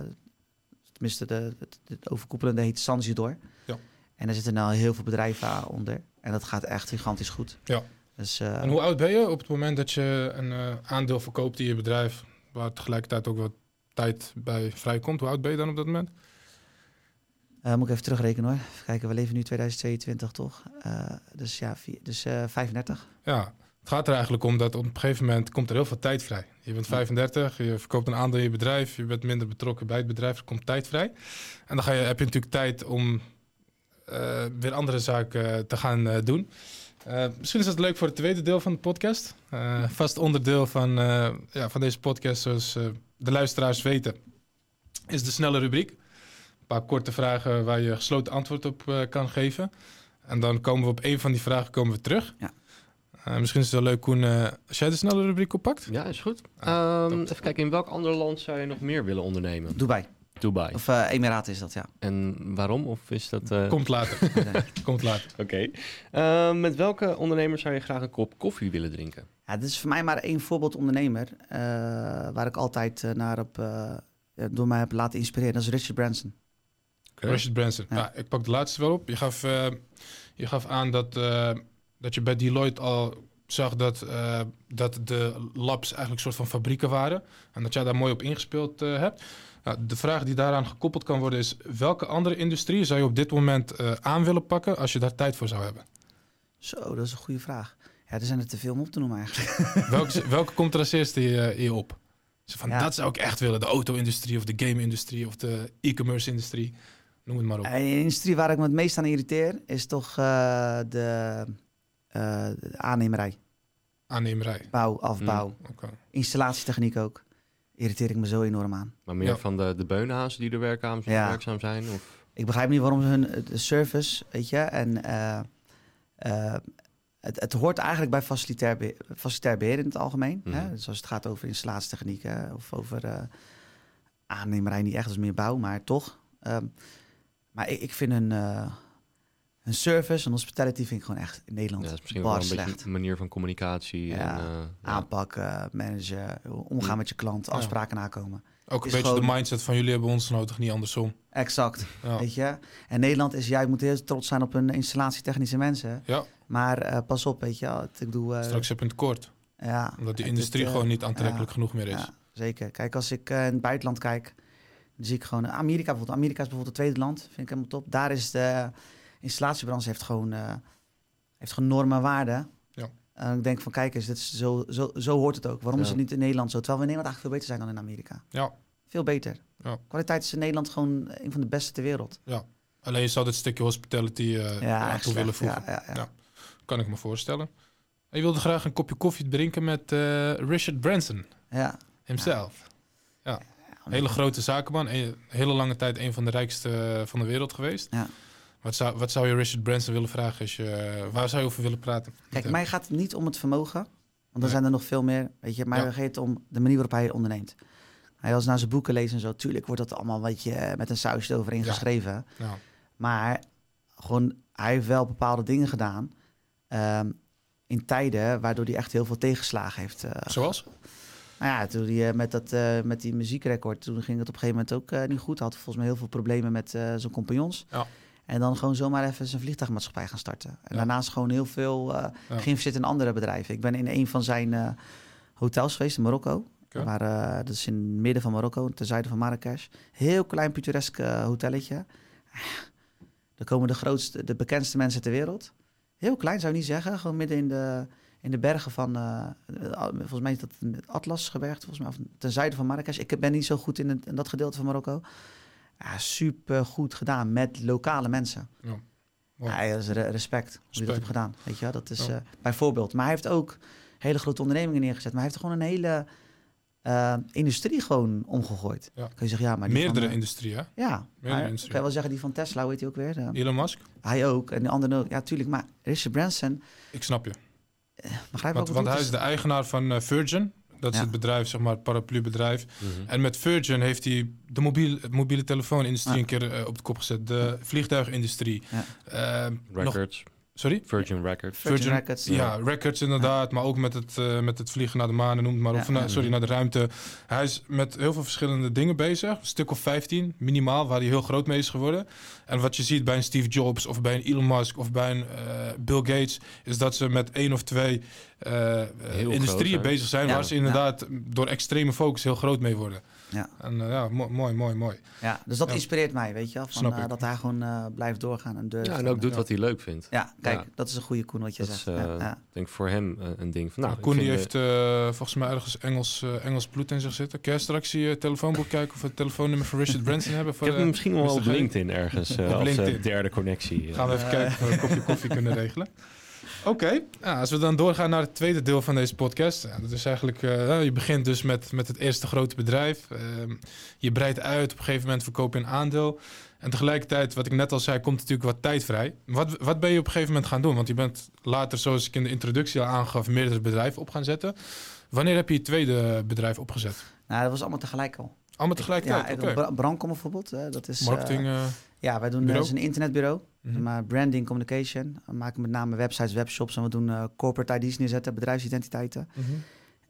tenminste de, het, het overkoepelende heet Sansidor. Ja. En daar zitten nou heel veel bedrijven onder. En dat gaat echt gigantisch goed. Ja. Dus, eh, En hoe oud ben je op het moment dat je een eh, aandeel verkoopt in je bedrijf, waar tegelijkertijd ook wat tijd bij vrijkomt? Hoe oud ben je dan op dat moment? Eh, moet ik even terugrekenen hoor. Even kijken, we leven nu 2022 toch? Eh, dus ja, vier, dus eh 35. Ja, het gaat er eigenlijk om dat op een gegeven moment komt er heel veel tijd vrij. Je bent 35, je verkoopt een aandeel in je bedrijf, je bent minder betrokken bij het bedrijf, er komt tijd vrij. En dan ga je, heb je natuurlijk tijd om eh, weer andere zaken te gaan eh, doen. Eh, misschien is dat leuk voor het tweede deel van de podcast. Vast onderdeel van, ja, van deze podcast, zoals de luisteraars weten, is de snelle rubriek. Een paar korte vragen waar je gesloten antwoord op kan geven. En dan komen we op een van die vragen komen we terug. Ja. Eh, misschien is het wel leuk, Koen, eh, als jij de snelle rubriek oppakt. Ja, is goed. Ah, Ehm, even kijken, in welk ander land zou je nog meer willen ondernemen? Dubai. Dubai. Of eh Emiraten is dat, ja. En waarom? Of is dat... eh, Komt later. Komt later. Oké. Ehm, met welke ondernemer zou je graag een kop koffie willen drinken? Ja, dit is voor mij maar één voorbeeld ondernemer. eh, waar ik altijd eh, naar op, eh, door mij heb laten inspireren. Dat is Richard Branson. Richard Branson. Ja. Ja. ik pak de laatste wel op. Je gaf, eh, je gaf aan dat, eh, dat je bij Deloitte al zag dat, eh, dat de labs eigenlijk een soort van fabrieken waren. En dat jij daar mooi op ingespeeld eh, hebt. Nou, de vraag die daaraan gekoppeld kan worden is... welke andere industrie zou je op dit moment eh, aan willen pakken... als je daar tijd voor zou hebben? Zo, dat is een goede vraag. Ja, er zijn er te veel om op te noemen eigenlijk. welke, welke komt er als eerste je, je op? Van, Ja. Dat zou ik echt willen. De auto-industrie of de game-industrie of de e-commerce-industrie. Noem het maar op. En de industrie waar ik me het meest aan irriteer is toch de aannemerij. Aannemerij. Bouw, afbouw, Mm. Oké. installatietechniek ook. Irriteer ik me zo enorm aan. Maar meer Ja. van de, de beunhazen die er werkzaam, Ja. werkzaam zijn? Of? Ik begrijp niet waarom ze hun de service, weet je, en eh, eh, het, het hoort eigenlijk bij facilitair, be- facilitair beheer in het algemeen. Mhm. Hè? Dus als het gaat over installatietechniek hè, of over eh aannemerij, niet echt als meer bouw, maar toch. Ehm, maar ik, ik vind hun, eh, hun service en hospitality vind ik gewoon echt in Nederland Ja, dat is misschien bar wel een slecht. beetje een manier van communicatie. Ja, en, eh, ja. Aanpakken, managen, omgaan Mm. met je klant, Ja. afspraken nakomen. Ook een beetje de mindset van jullie hebben ons nodig, niet andersom. Exact, Ja. weet je. En Nederland is, jij moet heel trots zijn op hun installatietechnische mensen. Ja, Maar eh, pas op, weet je wel. Het- Ik bedoel, eh, straks heb je een tekort. ja, Omdat die het- industrie het, gewoon niet aantrekkelijk genoeg meer is. Ja, zeker. Kijk, als ik eh, in het buitenland kijk, dan zie ik gewoon Amerika bijvoorbeeld. Amerika is bijvoorbeeld het tweede land, vind ik helemaal top. Daar is de installatiebranche heeft gewoon, eh, heeft gewoon normen en waarden. Ja. En ik denk van, kijk eens, dit is zo, zo, zo hoort het ook. Waarom is Ja. het niet in Nederland zo? Terwijl we in Nederland eigenlijk veel beter zijn dan in Amerika. Ja. Veel beter. Ja. Kwaliteit is in Nederland gewoon een van de beste ter wereld. Alleen je zou dit stukje hospitality eh Ja, aan toe willen voegen. Ja, ja, ja. Ja. Kan ik me voorstellen. En je wilde graag een kopje koffie drinken met eh, Richard Branson ja. himself. Ja. Hele grote zakenman. Een hele lange tijd een van de rijkste van de wereld geweest. Ja. Wat, zou, wat zou je Richard Branson willen vragen? Als je, eh, waar zou je over willen praten? Kijk, mij gaat het niet om het vermogen. Want er Nee. zijn er nog veel meer. Weet je, maar Ja. het gaat om de manier waarop hij onderneemt. Hij als naar zijn boeken leest en zo. Tuurlijk wordt dat allemaal een beetje eh, met een sausje eroverheen Ja. geschreven. Ja. Maar gewoon, hij heeft wel bepaalde dingen gedaan. ehm, in tijden waardoor hij echt heel veel tegenslagen heeft. eh, Zoals? nou ja, toen hij met, dat, met die muziekrecord, toen ging het op een gegeven moment ook niet goed. Hij had volgens mij heel veel problemen met zijn compagnons. Ja. En dan gewoon zomaar even zijn vliegtuigmaatschappij gaan starten. En Ja. daarnaast gewoon heel veel eh Ja. geïnvesteerd in andere bedrijven. Ik ben in een van zijn eh, hotels geweest in Marokko. Oké. Waar, eh, dat is in het midden van Marokko, ten zuiden van Marrakesh. Heel klein, pittoresk hotelletje. Daar komen de grootste, de bekendste mensen ter wereld. Heel klein zou je niet zeggen. Gewoon midden in de, in de bergen van, eh, volgens mij is dat het Atlasgebergte, volgens mij, of ten zuiden van Marrakesh. Ik ben niet zo goed in, het, in dat gedeelte van Marokko. Ja, super goed gedaan met lokale mensen. Mooi. Ja, dat is re- respect hoe je dat Respect. hebt gedaan. Weet je wel? Dat is Ja. eh, bijvoorbeeld. Maar hij heeft ook hele grote ondernemingen neergezet. Maar hij heeft gewoon een hele eh, industrie gewoon omgegooid. Ja. Kun je zeggen, ja, maar Meerdere van, eh, industrie, hè? Ja, industrie. kan je wel zeggen, die van Tesla, hoe heet hij ook weer? Eh, Elon Musk? Hij ook. En de andere. Ja, tuurlijk. Maar Richard Branson, Ik snap je. begrijp Want, je want wat hij is de eigenaar van Virgin. Dat is Ja. het bedrijf, zeg maar, het paraplubedrijf. Mhm. En met Virgin heeft hij de mobiel, het mobiele telefoonindustrie Ja. een keer eh, op de kop gezet. De vliegtuigindustrie. Ja. Eh, nog, Records, sorry? Virgin Records. Virgin Records. Ja, records inderdaad. Maar ook met het, eh, met het vliegen naar de maan en noem het maar op. Ja. Of na- Ja. sorry, naar de ruimte. Hij is met heel veel verschillende dingen bezig. Een stuk of 15, minimaal, waar hij heel groot mee is geworden. En wat je ziet bij een Steve Jobs of bij een Elon Musk of bij een eh, Bill Gates... is dat ze met één of twee eh, industrieën bezig zijn... Ja. waar ze inderdaad door extreme focus heel groot mee worden. Ja. En eh, ja, mo- mooi, mooi, mooi. Ja, dus dat Ja. inspireert mij, weet je wel. Van, eh, ik. dat hij gewoon eh, blijft doorgaan en durft. Ja, en ook doet Ja. wat hij leuk vindt. Ja, kijk, Ja. dat is een goede koen wat je Dat is, zegt. eh, ja. Ik denk voor hem een ding van... Nou, Koen ik die heeft eh, volgens mij ergens Engels, Engels bloed in zich zitten. Kun jij straks je telefoonboek kijken of we het telefoonnummer van Richard Branson hebben? Ik Voor, heb hem misschien wel op? LinkedIn ergens eh, Op als LinkedIn. derde connectie. Gaan we even kijken of we een kopje koffie kunnen regelen. Oké, ja, als we dan doorgaan naar het tweede deel van deze podcast. Ja, dat is eigenlijk, eh, nou, je begint dus met, met het eerste grote bedrijf. Ehm, je breidt uit, op een gegeven moment verkoop je een aandeel. En tegelijkertijd, wat ik net al zei, komt natuurlijk wat tijd vrij. Wat, wat ben je op een gegeven moment gaan doen? Want je bent later, zoals ik in de introductie al aangaf, meerdere bedrijven op gaan zetten. Wanneer heb je je tweede bedrijf opgezet? Nou, dat was allemaal tegelijk al. Allemaal tegelijkertijd? Ja, Oké. Bra- Brancom bijvoorbeeld. eh, dat is, eh, Marketing. eh, ja, wij doen bureau? dus een internetbureau. mhm. Maar branding, communication. We maken met name websites, webshops. En we doen eh, corporate ID's neerzetten, bedrijfsidentiteiten. Mhm.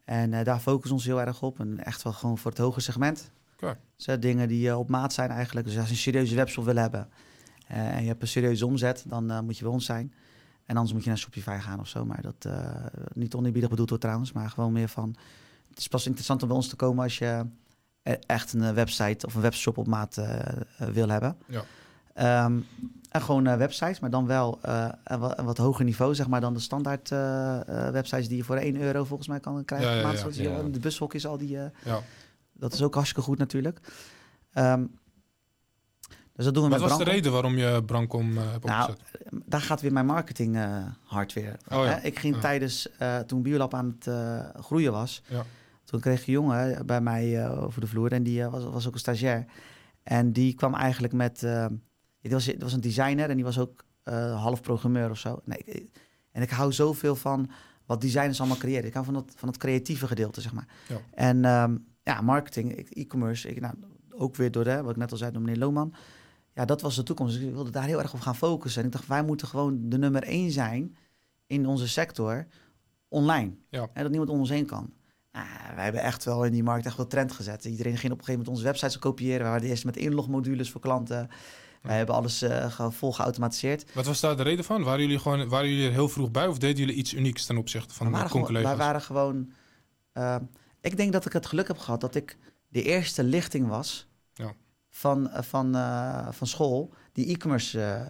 En eh, daar focussen we ons heel erg op. En echt wel gewoon voor het hoge segment. Oké. Dus eh, dingen die eh, op maat zijn eigenlijk. Dus als je een serieuze webshop wil hebben eh, en je hebt een serieuze omzet, dan eh, moet je bij ons zijn. En anders moet je naar Shopify gaan of zo. Maar dat eh, niet oneerbiedig bedoeld wordt trouwens, maar gewoon meer van... Het is pas interessant om bij ons te komen als je echt een eh, website of een webshop op maat eh, eh, wil hebben. Ja. Ehm, en gewoon websites, maar dan wel een, wat, een wat hoger niveau, zeg maar, dan de standaard websites die je voor 1 euro volgens mij kan krijgen. Ja, ja, maand, ja. De bushokjes, al die, Ja. dat is ook hartstikke goed natuurlijk. Ehm, dus dat doen we Wat met was de reden waarom je Brankom eh, hebt Nou, opgezet? daar gaat weer mijn marketing eh, hard weer. Oh ja. Ik ging Ja. tijdens, eh, toen Biolab aan het groeien was, Ja. Toen kreeg een jongen bij mij eh, over de vloer en die eh, was, was ook een stagiair. En die kwam eigenlijk met, eh het, was, het was een designer en die was ook eh, half programmeur of zo. Nee, ik- en ik hou zoveel van wat designers allemaal creëren. Ik hou van dat, van het creatieve gedeelte, zeg maar. Ja. En ehm, ja, marketing, e-commerce, ik, nou, ook weer door, hè, wat ik net al zei, door meneer Lohman. Ja, dat was de toekomst. Dus ik wilde daar heel erg op gaan focussen. En ik dacht, wij moeten gewoon de nummer één zijn in onze sector online. Ja. En dat niemand om ons heen kan. Ah, wij hebben echt wel in die markt echt wel trend gezet. Iedereen ging op een gegeven moment onze websites te kopiëren. We waren de eerste met inlogmodules voor klanten. Wij hebben alles eh, ge- vol geautomatiseerd. Wat was daar de reden van? Waren jullie, gewoon, waren jullie er heel vroeg bij of deden jullie iets unieks ten opzichte van de gewoon, wij waren gewoon... eh, ik denk dat ik het geluk heb gehad dat ik de eerste lichting was Ja. van, eh, van, eh, van school die e-commerce eh,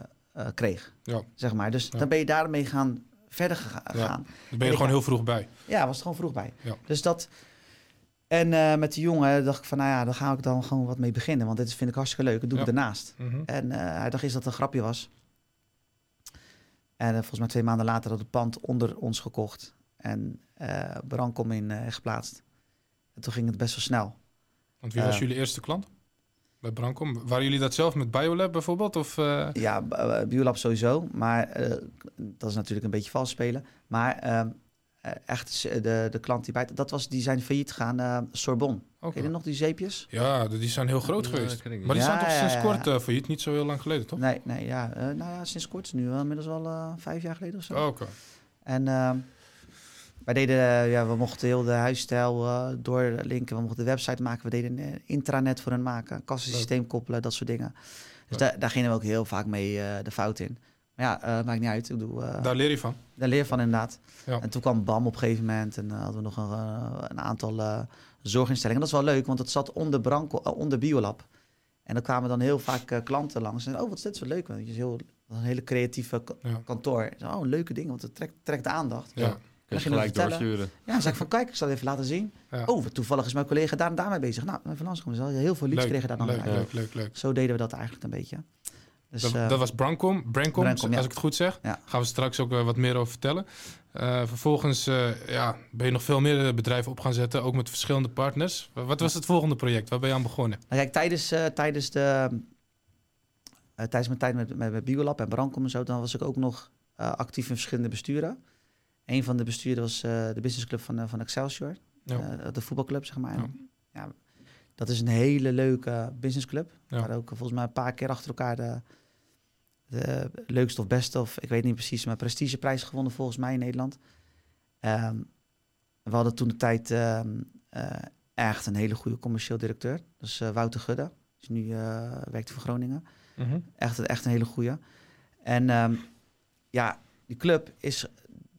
eh, kreeg. Ja. Zeg maar. Dus Ja. dan ben je daarmee gaan verder gega- Ja. gaan. Daar ben je gewoon heel vroeg bij. Ja, was er gewoon vroeg bij. Ja. Dus dat. En eh, met die jongen dacht ik van, nou ja, daar ga ik dan gewoon wat mee beginnen. Want dit is- vind ik hartstikke leuk. Dat doe ik Ja. daarnaast. Mhm. En eh, hij dacht eerst dat het een grapje was. En eh, volgens mij twee maanden later had het pand onder ons gekocht. En Brankom in geplaatst. En toen ging het best wel snel. Want wie was jullie eerste klant? Bij Brankom? Waren jullie dat zelf met Biolab bijvoorbeeld? Of, eh, Ja, eh, Biolab sowieso. Maar eh, dat is natuurlijk een beetje vals spelen. Maar ehm, eh, echt de, de klant die bij... Dat was, die zijn failliet gegaan, eh, Sorbonne. oké. Ken je nog die zeepjes? Ja, die zijn heel groot Ja, geweest. Maar die Ja, zijn toch sinds ja, kort failliet? Niet zo heel lang geleden, toch? Nee, nee, ja. eh, nou ja, sinds kort. Nu wel inmiddels eh, vijf jaar geleden of zo. Oh, Oké. En ehm, wij deden, eh, ja, we mochten heel de huisstijl eh, doorlinken. We mochten de website maken. We deden een intranet voor hen maken. Een kassensysteem koppelen, dat soort dingen. Dus daar, gingen we ook heel vaak mee eh, de fout in. Maar ja, eh, maakt niet uit. Ik bedoel, eh, Daar leer je van. daar leer je van inderdaad. Ja. En toen kwam BAM op een gegeven moment. En eh, hadden we nog een, eh, een aantal eh, zorginstellingen. Dat is wel leuk, want het zat onder, Branco, eh, onder Biolab. En dan kwamen dan heel vaak eh, klanten langs. En oh, wat is dit zo leuk. Want het is heel, een hele creatieve Ja. kantoor. Zo, Oh, een leuke ding, want het trekt, trekt de aandacht. Ja. Kun je gelijk vertellen. doorsturen. Ja, dan zei ik van, kijk, ik zal het even laten zien. Ja. Oh, toevallig is mijn collega daar en daarmee bezig. Nou, even langskomen. Dus heel veel leads leuk, kregen daar dan leuk, leuk, leuk, leuk. Zo deden we dat eigenlijk een beetje. Dus, dat, eh, dat was Brankom, Brankom, ja. als ik het goed zeg. Ja. Gaan we straks ook eh, wat meer over vertellen. Eh, vervolgens eh, ja, ben je nog veel meer bedrijven op gaan zetten, ook met verschillende partners. Wat was het volgende project? Waar ben je aan begonnen? Nou, kijk, tijdens, eh, tijdens, de, eh, tijdens mijn tijd met, met, met Biolab en Brankom en zo, dan was ik ook nog eh, actief in verschillende besturen. Een van de besturen was eh, de businessclub van, eh, van Excelsior, Ja. eh, de voetbalclub, zeg maar. Ja. Dat is een hele leuke businessclub. Ja. Waar ook volgens mij een paar keer achter elkaar de, de leukste of beste, of ik weet niet precies, maar prestigeprijs gewonnen volgens mij in Nederland. Ehm, we hadden toen de tijd ehm, eh, echt een hele goede commercieel directeur. Dus eh, Wouter Gudde. Dus nu eh, werkt voor Groningen. Mhm. Echt, echt een hele goede. En ehm, ja, die club is.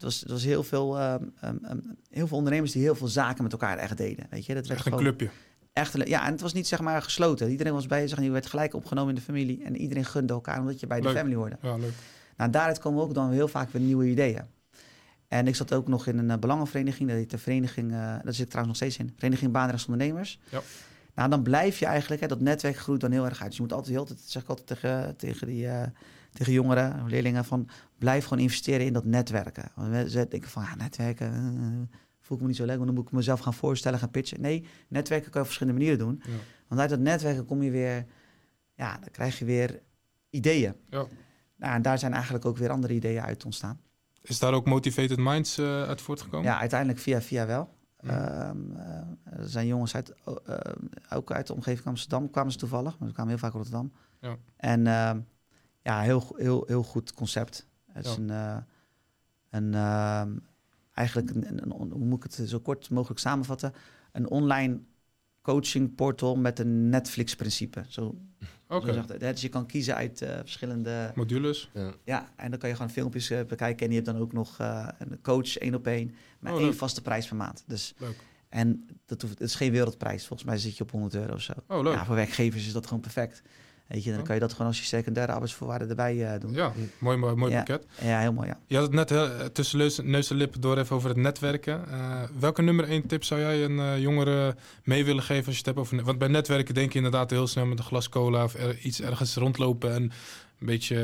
Het was, het was heel, veel, ehm, ehm, ehm, heel veel ondernemers die heel veel zaken met elkaar echt deden. Weet je, dat werd Echt een gewoon clubje. Echt, ja, en het was niet zeg maar gesloten. Iedereen was bezig en je werd gelijk opgenomen in de familie. En iedereen gunde elkaar omdat je bij Leuk. de family hoorde. Ja, leuk. Nou, daaruit komen ook dan heel vaak weer nieuwe ideeën. En ik zat ook nog in een eh, belangenvereniging. Dat heet de vereniging, eh daar zit ik trouwens nog steeds in. Vereniging Baanrechtsondernemers. Ja. Nou, dan blijf je eigenlijk, hè, dat netwerk groeit dan heel erg uit. Dus je moet altijd, heel, dat zeg ik altijd tegen, tegen, die, eh, tegen jongeren, leerlingen, van blijf gewoon investeren in dat netwerken. Want ze denken van, ja, netwerken, eh, voel ik me niet zo leuk, want dan moet ik mezelf gaan voorstellen, gaan pitchen. Nee, netwerken kan je op verschillende manieren doen. Ja. Want uit dat netwerken kom je weer, ja, dan krijg je weer ideeën. Ja. Nou, en daar zijn eigenlijk ook weer andere ideeën uit ontstaan. Is daar ook Motivated Minds eh, uit voortgekomen? Ja, uiteindelijk via via wel. Ja. Ehm, eh, er zijn jongens uit, ook uit de omgeving van Amsterdam, kwamen ze toevallig, maar ze kwamen heel vaak Rotterdam. Ja. En ehm, ja, heel, heel, heel goed concept. Het is een, eh, een ehm, eigenlijk, een, een- een- hoe moet ik het zo kort mogelijk samenvatten? Een online coaching portal met een Netflix-principe. Zo, het. hè. Dus je kan kiezen uit eh, verschillende Modules. Ja. ja, en dan kan je gewoon filmpjes eh, bekijken. En je hebt dan ook nog eh, een coach één op één. Met Oh, één leuk. vaste prijs per maand. Dus, Leuk. En dat hoeft, het is geen wereldprijs. Volgens mij zit je op 100 euro of zo. Oh, leuk. Ja, voor werkgevers is dat gewoon perfect. Weet je, dan kan je dat gewoon als je secundaire arbeidsvoorwaarden erbij eh, doen. Ja, mooi, mooi, mooi Ja. pakket. Ja, heel mooi, ja. Je had het net heel, eh, tussen neus, en lippen door even over het netwerken. Eh, welke nummer één tip zou jij een jongere mee willen geven als je het hebt over... Want bij netwerken denk je inderdaad heel snel met een glas cola of er, iets ergens rondlopen en een beetje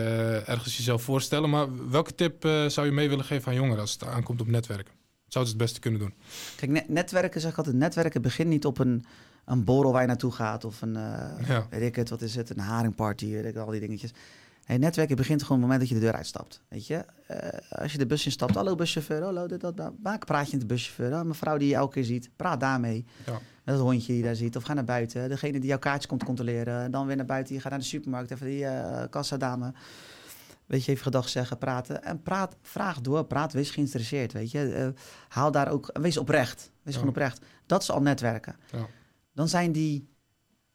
ergens jezelf voorstellen. Maar welke tip zou je mee willen geven aan jongeren als het aankomt op netwerken? Zou het het beste kunnen doen? Kijk, ne- netwerken zeg ik altijd, netwerken begint niet op een, een borrel waar je naartoe gaat of een, eh, Ja. weet ik het, wat is het, een haringparty, weet ik, al die dingetjes. Nee, netwerken begint gewoon op het moment dat je de deur uitstapt, weet je. Eh, als je de bus instapt, hallo buschauffeur, hallo dit, dat, dat. Maak een praatje met de buschauffeur, oh, mevrouw die je elke keer ziet, praat daarmee. Ja. Met het hondje die je daar ziet, of ga naar buiten. Degene die jouw kaartjes komt controleren, dan weer naar buiten, je gaat naar de supermarkt, even die eh kassadame. Weet je, even gedag zeggen, praten. En praat, vraag door, praat, wees geïnteresseerd, weet je. Haal daar ook, wees oprecht. Wees Ja. gewoon oprecht. Dat is al netwerken. Ja. Dan zijn die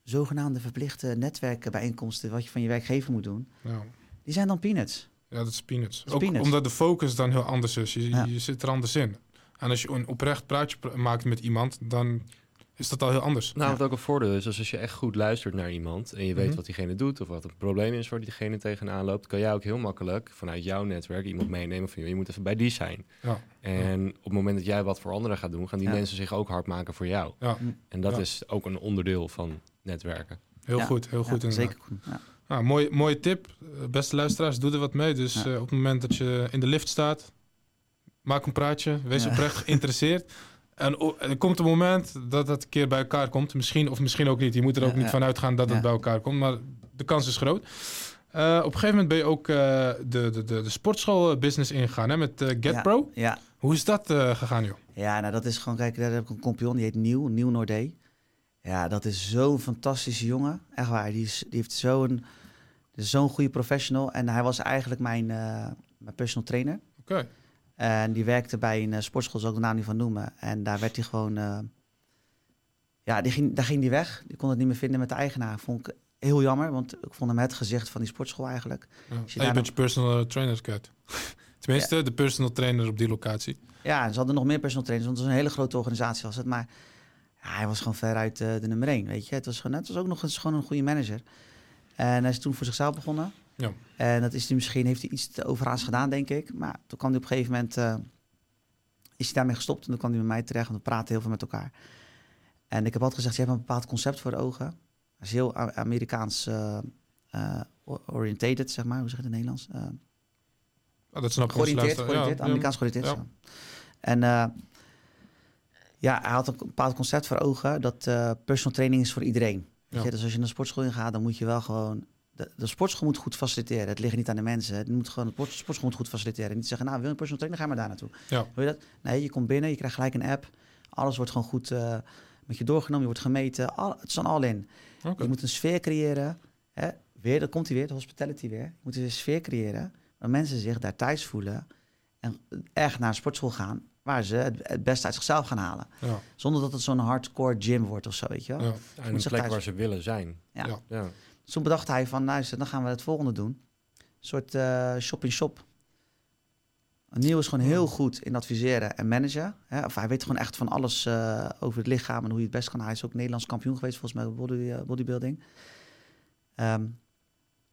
zogenaamde verplichte netwerkenbijeenkomsten, wat je van je werkgever moet doen, Ja. die zijn dan peanuts. Ja, dat is peanuts. Dat is Ook omdat de focus dan heel anders is. Je, Ja. je zit er anders in. En als je een oprecht praatje pra- maakt met iemand, dan is dat al heel anders. Nou, wat ook een voordeel is, is als je echt goed luistert naar iemand en je weet Mhm. wat diegene doet of wat het probleem is waar diegene tegenaan loopt, kan jij ook heel makkelijk vanuit jouw netwerk iemand meenemen van "Joh, je moet even bij die zijn. Ja. En op het moment dat jij wat voor anderen gaat doen, gaan die Ja. mensen zich ook hard maken voor jou. Ja, En dat Ja. is ook een onderdeel van netwerken. heel Ja. goed, heel Ja, goed. inderdaad. zeker goed. Ja. Nou, mooie, mooie tip. Eh, Beste luisteraars, doe er wat mee. Dus Ja. eh, op het moment dat je in de lift staat, maak een praatje. Wees Ja. oprecht geïnteresseerd. En er komt een moment dat dat een keer bij elkaar komt. Misschien of misschien ook niet. Je moet er ook niet van uitgaan dat het bij elkaar komt. Maar de kans is groot. Eh, op een gegeven moment ben je ook eh, de, de, de, de sportschoolbusiness ingegaan hè, met eh, GetPro. Ja. Hoe is dat gegaan, joh? Ja, nou dat is gewoon, kijk, daar heb ik een compagnon, die heet Nieuw, Nieuw Noordé. Ja, dat is zo'n fantastische jongen. Echt waar, die, is, die heeft zo'n zo'n goede professional. En hij was eigenlijk mijn, mijn personal trainer. Oké. En die werkte bij een eh, sportschool, zal ik de naam niet van noemen. En daar werd hij gewoon... eh, ja, die ging, daar ging hij weg. Die kon het niet meer vinden met de eigenaar. Vond ik heel jammer, want ik vond hem het gezicht van die sportschool eigenlijk. Ja. Als je Ah, je daar bent je personal trainer kwijt. Tenminste, de personal trainer op die locatie. Ja, en ze hadden nog meer personal trainers, want het was een hele grote organisatie was het. Maar ja, hij was gewoon veruit eh, de nummer één, weet je. Het was, gewoon, het was ook nog eens gewoon een goede manager. En hij is toen voor zichzelf begonnen. Ja. En dat is hij misschien, heeft hij iets te overhaast gedaan, denk ik. Maar toen kwam hij op een gegeven moment, eh, is hij daarmee gestopt. En toen kwam hij bij mij terecht, want we praten heel veel met elkaar. En ik heb altijd gezegd, je hebt een bepaald concept voor de ogen. Hij is heel Amerikaans orientated, zeg maar. Hoe zeg je het in het Nederlands? Ah, dat snap ik. georiënteerd, georiënteerd, Ja, Amerikaans georiënteerd. ja. En ja, hij had een bepaald concept voor ogen dat personal training is voor iedereen. Ja. je? Dus als je naar een sportschool ingaat, dan moet je wel gewoon... De, de sportschool moet goed faciliteren. Het ligt niet aan de mensen. Het moet gewoon, de sport- sportschool moet goed faciliteren. Niet zeggen, nou, wil je een personal trainer, ga maar daar naartoe. Ja. Wil je dat? Nee, je komt binnen, je krijgt gelijk een app. Alles wordt gewoon goed eh, met je doorgenomen, je wordt gemeten. Al, het dan al in. Je moet een sfeer creëren. Hè? Weer, dan komt hij weer, de hospitality weer. Je moet een sfeer creëren waar mensen zich daar thuis voelen en echt naar een sportschool gaan waar ze het, het beste uit zichzelf gaan halen. Ja, Zonder dat het zo'n hardcore gym wordt of zo, weet je wel. ja. En een plek thuis- waar ze willen zijn. Ja. Ja. Dus toen bedacht hij van, nou, dan gaan we het volgende doen. Een soort eh, shop-in-shop. Nieuw is gewoon heel goed in adviseren en managen. Hè? Of hij weet gewoon echt van alles eh, over het lichaam en hoe je het best kan. Hij is ook Nederlands kampioen geweest, volgens mij, body, eh, bodybuilding. Ehm,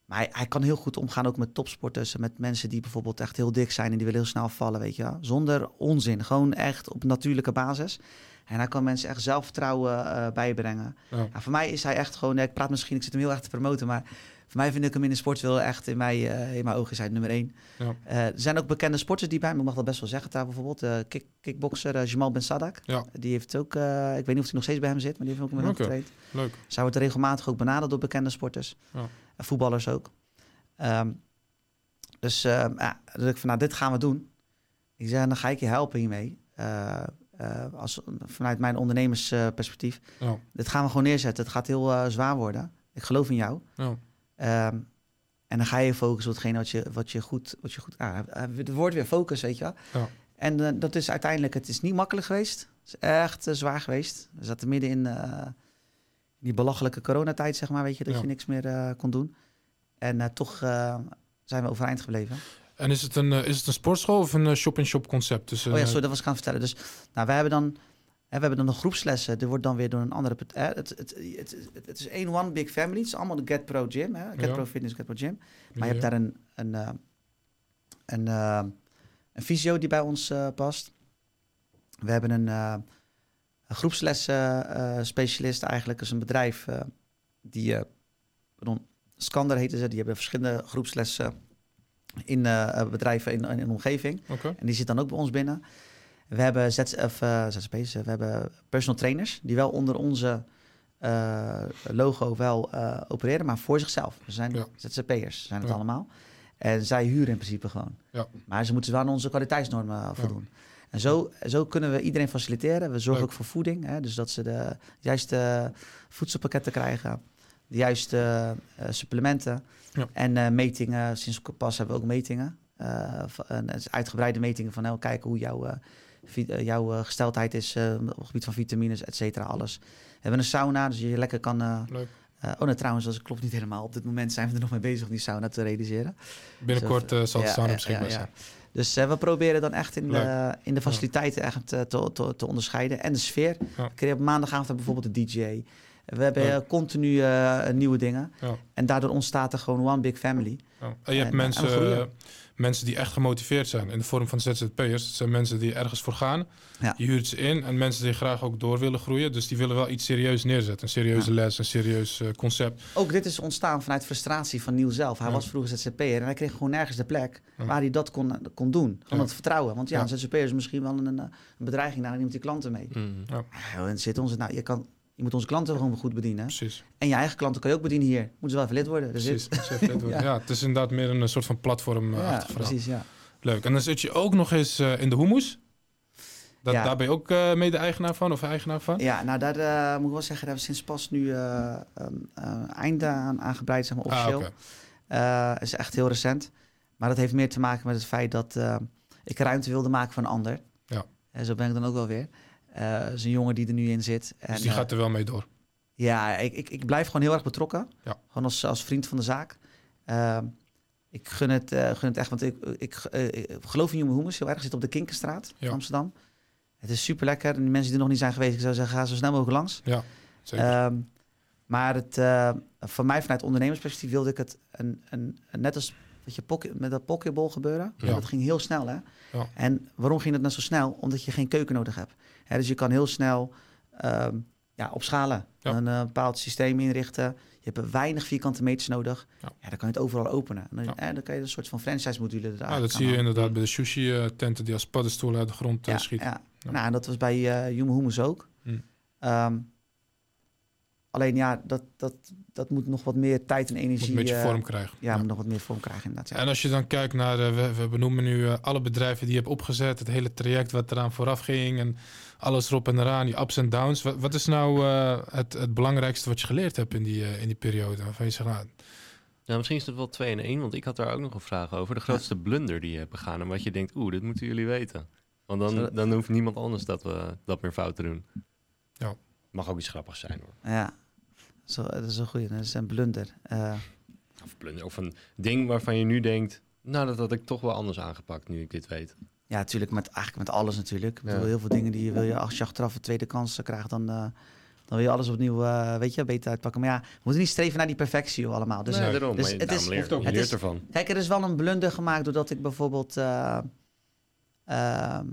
maar hij, hij kan heel goed omgaan ook met topsporters. Met mensen die bijvoorbeeld echt heel dik zijn en die willen heel snel vallen, weet je wel. Zonder onzin, gewoon echt op natuurlijke basis. En hij kan mensen echt zelfvertrouwen eh, bijbrengen. Ja. Ja, voor mij is hij echt gewoon, ik praat misschien, ik zit hem heel erg te promoten, maar voor mij vind ik hem in de sport wel echt, in, mij, eh, in mijn ogen is hij nummer één. Ja. Eh, er zijn ook bekende sporters die bij me, ik mag dat best wel zeggen, daar bijvoorbeeld kick, kickbokser Jamal Ben Sadak. Ja. Die heeft ook, ik weet niet of hij nog steeds bij hem zit, maar die heeft ook Oké. getraind. Leuk. Zij wordt regelmatig ook benaderd door bekende sporters. Ja. Voetballers ook. Ehm, dus eh, ja, dus ik van, nou, dit gaan we doen. Ik zeg, dan ga ik je helpen hiermee. Eh, als, vanuit mijn ondernemersperspectief. Ja. Dit gaan we gewoon neerzetten. Het gaat heel eh, zwaar worden. Ik geloof in jou. Ja. Ehm, en dan ga je focussen op hetgene wat je, wat je goed... Wat je goed ah, het woord weer focus, weet je wel. Ja. En eh, dat is uiteindelijk... Het is niet makkelijk geweest. Het is echt zwaar geweest. We zaten midden in die belachelijke coronatijd, zeg maar. Weet je, dat Ja. je niks meer kon doen. En toch zijn we overeind gebleven. En is het een, eh, is het een sportschool of een eh, shop-in-shop concept? Dus, oh ja, eh, sorry, dat was ik aan het vertellen. Dus nou, we hebben dan En we hebben dan nog groepslessen. Er wordt dan weer door een andere... het, het, het, is één one big family. Het is allemaal de Get Pro Gym. Hè? Get Ja. Pro Fitness, Get Pro Gym. Maar je hebt daar een, een, een, eh, een fysio die bij ons past. We hebben een, uh, een groepslessenspecialist eigenlijk. Dat is een bedrijf die... pardon, Skander heten ze. Die hebben verschillende groepslessen in eh, bedrijven in, in een omgeving. En die zit dan ook bij ons binnen. We hebben eh, ZZP's, we hebben personal trainers die wel onder onze eh, logo wel eh, opereren, maar voor zichzelf. We zijn Ja. ZZP'ers, zijn het Ja. allemaal. En zij huren in principe gewoon. Ja. Maar ze moeten wel aan onze kwaliteitsnormen eh, voldoen. En zo, zo kunnen we iedereen faciliteren. We zorgen Leuk. ook voor voeding. Hè? Dus dat ze de juiste voedselpakketten krijgen. De juiste eh, supplementen. Ja. En eh, metingen. Sinds pas hebben we ook metingen. Eh, uitgebreide metingen van nou, kijken hoe jouw, jouw gesteldheid is op het gebied van vitamines, et cetera, alles. We hebben een sauna, dus je lekker kan... Leuk. oh, nee, trouwens, dat klopt niet helemaal. Op dit moment zijn we er nog mee bezig om die sauna te realiseren. Binnenkort eh, zal het Ja, sauna ja, beschikbaar ja, ja. zijn. Dus we proberen dan echt in de, in de faciliteiten echt te, te, te onderscheiden. En de sfeer. Ja. Op maandagavond hebben bijvoorbeeld een DJ. We hebben eh, continu eh, nieuwe dingen. Ja. En daardoor ontstaat er gewoon one big family. Ja. En je hebt En- en mensen, eh, mensen die echt gemotiveerd zijn in de vorm van ZZP'ers. Het zijn mensen die ergens voor gaan. Je huurt ze in en mensen die graag ook door willen groeien. Dus die willen wel iets serieus neerzetten. Een serieuze les, een serieus eh, concept. Ook dit is ontstaan vanuit frustratie van Niel zelf. Hij was vroeger ZZP'er en hij kreeg gewoon nergens de plek waar hij dat kon, kon doen. Gewoon het vertrouwen. Want ja, een ZZP'er is misschien wel een, een, bedreiging naar neemt die klanten mee. Ja, en zit onze, nou, je, kan, je moet onze klanten gewoon goed bedienen. Precies. En je eigen klanten kan je ook bedienen hier. Moeten ze wel even lid worden. Dus Precies. Precies. Dat wordt- Ja. ja. het is inderdaad meer een soort van platform eh, ja, precies, ja. Leuk. En dan zit je ook nog eens eh, in de hummus. Dat, Ja. Daar ben je ook eh, mede-eigenaar van of eigenaar van? Ja, nou daar moet ik wel zeggen, daar hebben we sinds pas nu eh, einde aan aangebreid, zeg maar Ah, officieel. oké. Eh, is echt heel recent. Maar dat heeft meer te maken met het feit dat ik ruimte wilde maken voor een ander. Ja. En zo ben ik dan ook wel weer. Eh is een jongen die er nu in zit. En, Dus die eh, gaat er wel mee door. Ja, ik, ik, ik blijf gewoon heel erg betrokken. Ja. Gewoon als, als vriend van de zaak. Ehm, ik gun het, eh, gun het echt, want ik, ik, ik geloof in Human Hummus heel erg. Zit op de Kinkerstraat in. Amsterdam. Het is super lekker. En die mensen die er nog niet zijn geweest, ik zou zeggen, ga zo snel mogelijk langs. Ja, zeker. Ehm, maar het, eh, van mij vanuit ondernemersperspectief wilde ik het een, een- net als dat je pocket, met dat pokeball gebeuren. Ja. Dat ging heel snel, hè? Ja. En waarom ging het net zo snel? Omdat je geen keuken nodig hebt. Hè, dus je kan heel snel ehm, ja, opschalen. Ja. Een eh, bepaald systeem inrichten. Je hebt weinig vierkante meters nodig. Ja. Ja. dan kan je het overal openen. En dan, Ja. eh, dan kan je een soort van franchise-module eruit Ja, dat zie je inderdaad bij de sushi-tenten die als paddenstoelen uit de grond eh, ja, schieten. ja. Nou, en dat was bij uh, Human Hummus ook. Ehm, alleen ja, dat, dat, dat moet nog wat meer tijd en Moet energie... een beetje eh, vorm krijgen. Ja, moet nog wat meer vorm krijgen inderdaad. Ja. En als je dan kijkt naar, eh, we, we benoemen nu eh, alle bedrijven die je hebt opgezet, het hele traject wat eraan vooraf ging en alles erop en eraan, die ups en downs. Wat, wat is nou eh, het, het belangrijkste wat je geleerd hebt in die, in die periode? Waarvan je zegt, nou, Ja, misschien is het wel twee in één, want ik had daar ook nog een vraag over. De grootste blunder die je hebt begaan en wat je denkt, oeh, dit moeten jullie weten. Want dan, dan hoeft niemand anders dat, we, dat meer fout te doen. Mag ook iets grappigs zijn hoor. Ja, zo, dat is een goede. Dat is een blunder. Eh, Of, blunder, of een ding waarvan je nu denkt, nou dat had ik toch wel anders aangepakt nu ik dit weet. ja, natuurlijk met, eigenlijk met alles natuurlijk. Ik bedoel, Ja. heel veel dingen die je wil je, als je achteraf een tweede kans krijgt, dan, eh, dan wil je alles opnieuw, eh, weet je, beter uitpakken. Maar ja, we moeten niet streven naar die perfectie joh, allemaal. Dus nee, daarom. dus het is- leer, hoeft ook leert Het is- ervan. Kijk, er is wel een blunder gemaakt doordat ik bijvoorbeeld. eh, ehm,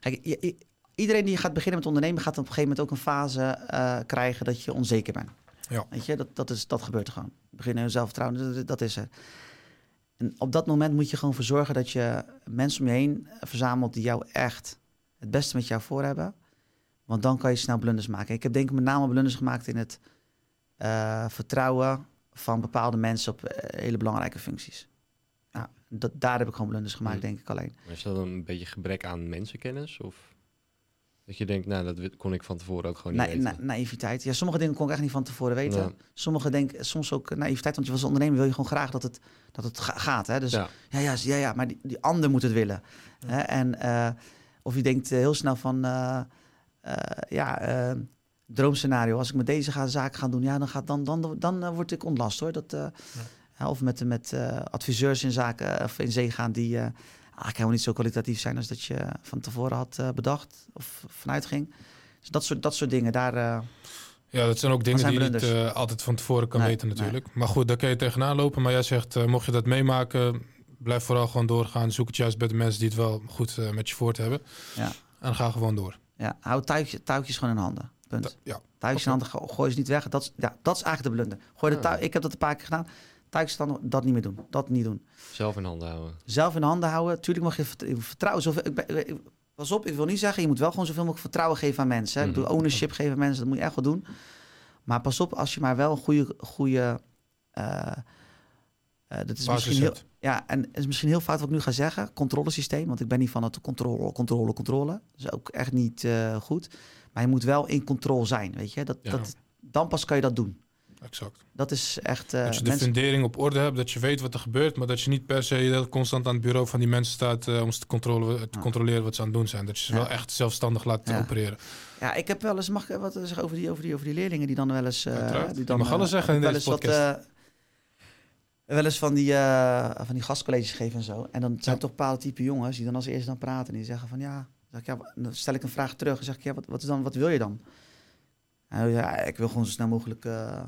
kijk, je- je- iedereen die gaat beginnen met ondernemen gaat op een gegeven moment ook een fase eh, krijgen dat je onzeker bent. Ja. Weet je, dat, dat, is, dat gebeurt er gewoon. Beginnen in zelfvertrouwen, dat, dat is er. En op dat moment moet je gewoon voor zorgen dat je mensen om je heen verzamelt die jou echt het beste met jou voor hebben. Want dan kan je snel blunders maken. Ik heb denk ik met name blunders gemaakt in het eh, vertrouwen van bepaalde mensen op eh, hele belangrijke functies. Nou, dat, daar heb ik gewoon blunders gemaakt, Hmm. denk ik alleen. Maar is dat een beetje gebrek aan mensenkennis? Of dat je denkt, nou dat kon ik van tevoren ook gewoon niet Na, weten. na, naïviteit. Ja, sommige dingen kon ik echt niet van tevoren weten. Ja. Sommige denk soms ook naïviteit, want je als ondernemer wil je gewoon graag dat het, dat het ga- gaat. Hè? Dus Ja. ja, ja, ja, ja maar die, die ander moet het willen. Hè? En, eh, of je denkt eh, heel snel van, eh, eh, ja, droomscenario. Als ik met deze ga, zaak ga doen, ja, dan, gaat, dan, dan, dan eh, word ik ontlast hoor. Dat, of met, met adviseurs in zaken of in zee gaan die eigenlijk helemaal niet zo kwalitatief zijn als dat je van tevoren had eh, bedacht of vanuit ging. Dus dat soort, dat soort dingen, daar... eh, Ja, dat zijn ook dingen zijn die je niet eh, altijd van tevoren kan Nee, weten natuurlijk. Maar goed, daar kun je tegenaan lopen. Maar jij zegt, mocht je dat meemaken, blijf vooral gewoon doorgaan. Zoek het juist bij de mensen die het wel goed met je voort hebben. Ja. En ga gewoon door. ja, hou touwtje, touwtjes gewoon in handen. Punt. Ja, Touwtjes in handen, go- gooi ze niet weg. Dat is, ja, dat is eigenlijk de blunder. Gooi de Ja. ik heb dat een paar keer gedaan. Dan dat niet meer doen. Dat niet doen. Zelf in handen houden. Zelf in handen houden. Tuurlijk mag je vert- vertrouwen. Zoveel, ik, ben- ik- pas op, ik wil niet zeggen, je moet wel gewoon zoveel mogelijk vertrouwen geven aan mensen. Hè. Ik Mhm. bedoel, ownership geven aan mensen, dat moet je echt wel doen. Maar pas op, als je maar wel een goede... goede eh, eh, dat is basis misschien heel, ja, en het is misschien heel fout wat ik nu ga zeggen. Controlesysteem, want ik ben niet van het controle, controle, controle. Dat is ook echt niet eh, goed. Maar je moet wel in controle zijn, weet je. Dat, Ja. dat, dan pas kan je dat doen. Exact. Dat is echt... eh, dat je de mensen- fundering op orde hebt, dat je weet wat er gebeurt, maar dat je niet per se constant aan het bureau van die mensen staat eh, om ze te, controle, te controleren wat ze aan het doen zijn. Dat je ze Ja. wel echt zelfstandig laat Ja. opereren. Ja, ik heb wel eens, mag ik wat zeggen over die, over die, over die leerlingen die dan wel eens... eh, Uiteraard. die Je dan, mag alles zeggen in wel deze eens wat, podcast. eh, wel eens van die, eh, van die gastcolleges geven en zo. En dan zijn Ja. toch bepaalde type jongens die dan als eerste dan praten. En die zeggen van ja, dan, zeg ik, ja, dan stel ik een vraag terug. En zeg ik ja, wat, wat, is dan, wat wil je dan? En hij zegt, ja, ik wil gewoon zo snel mogelijk eh,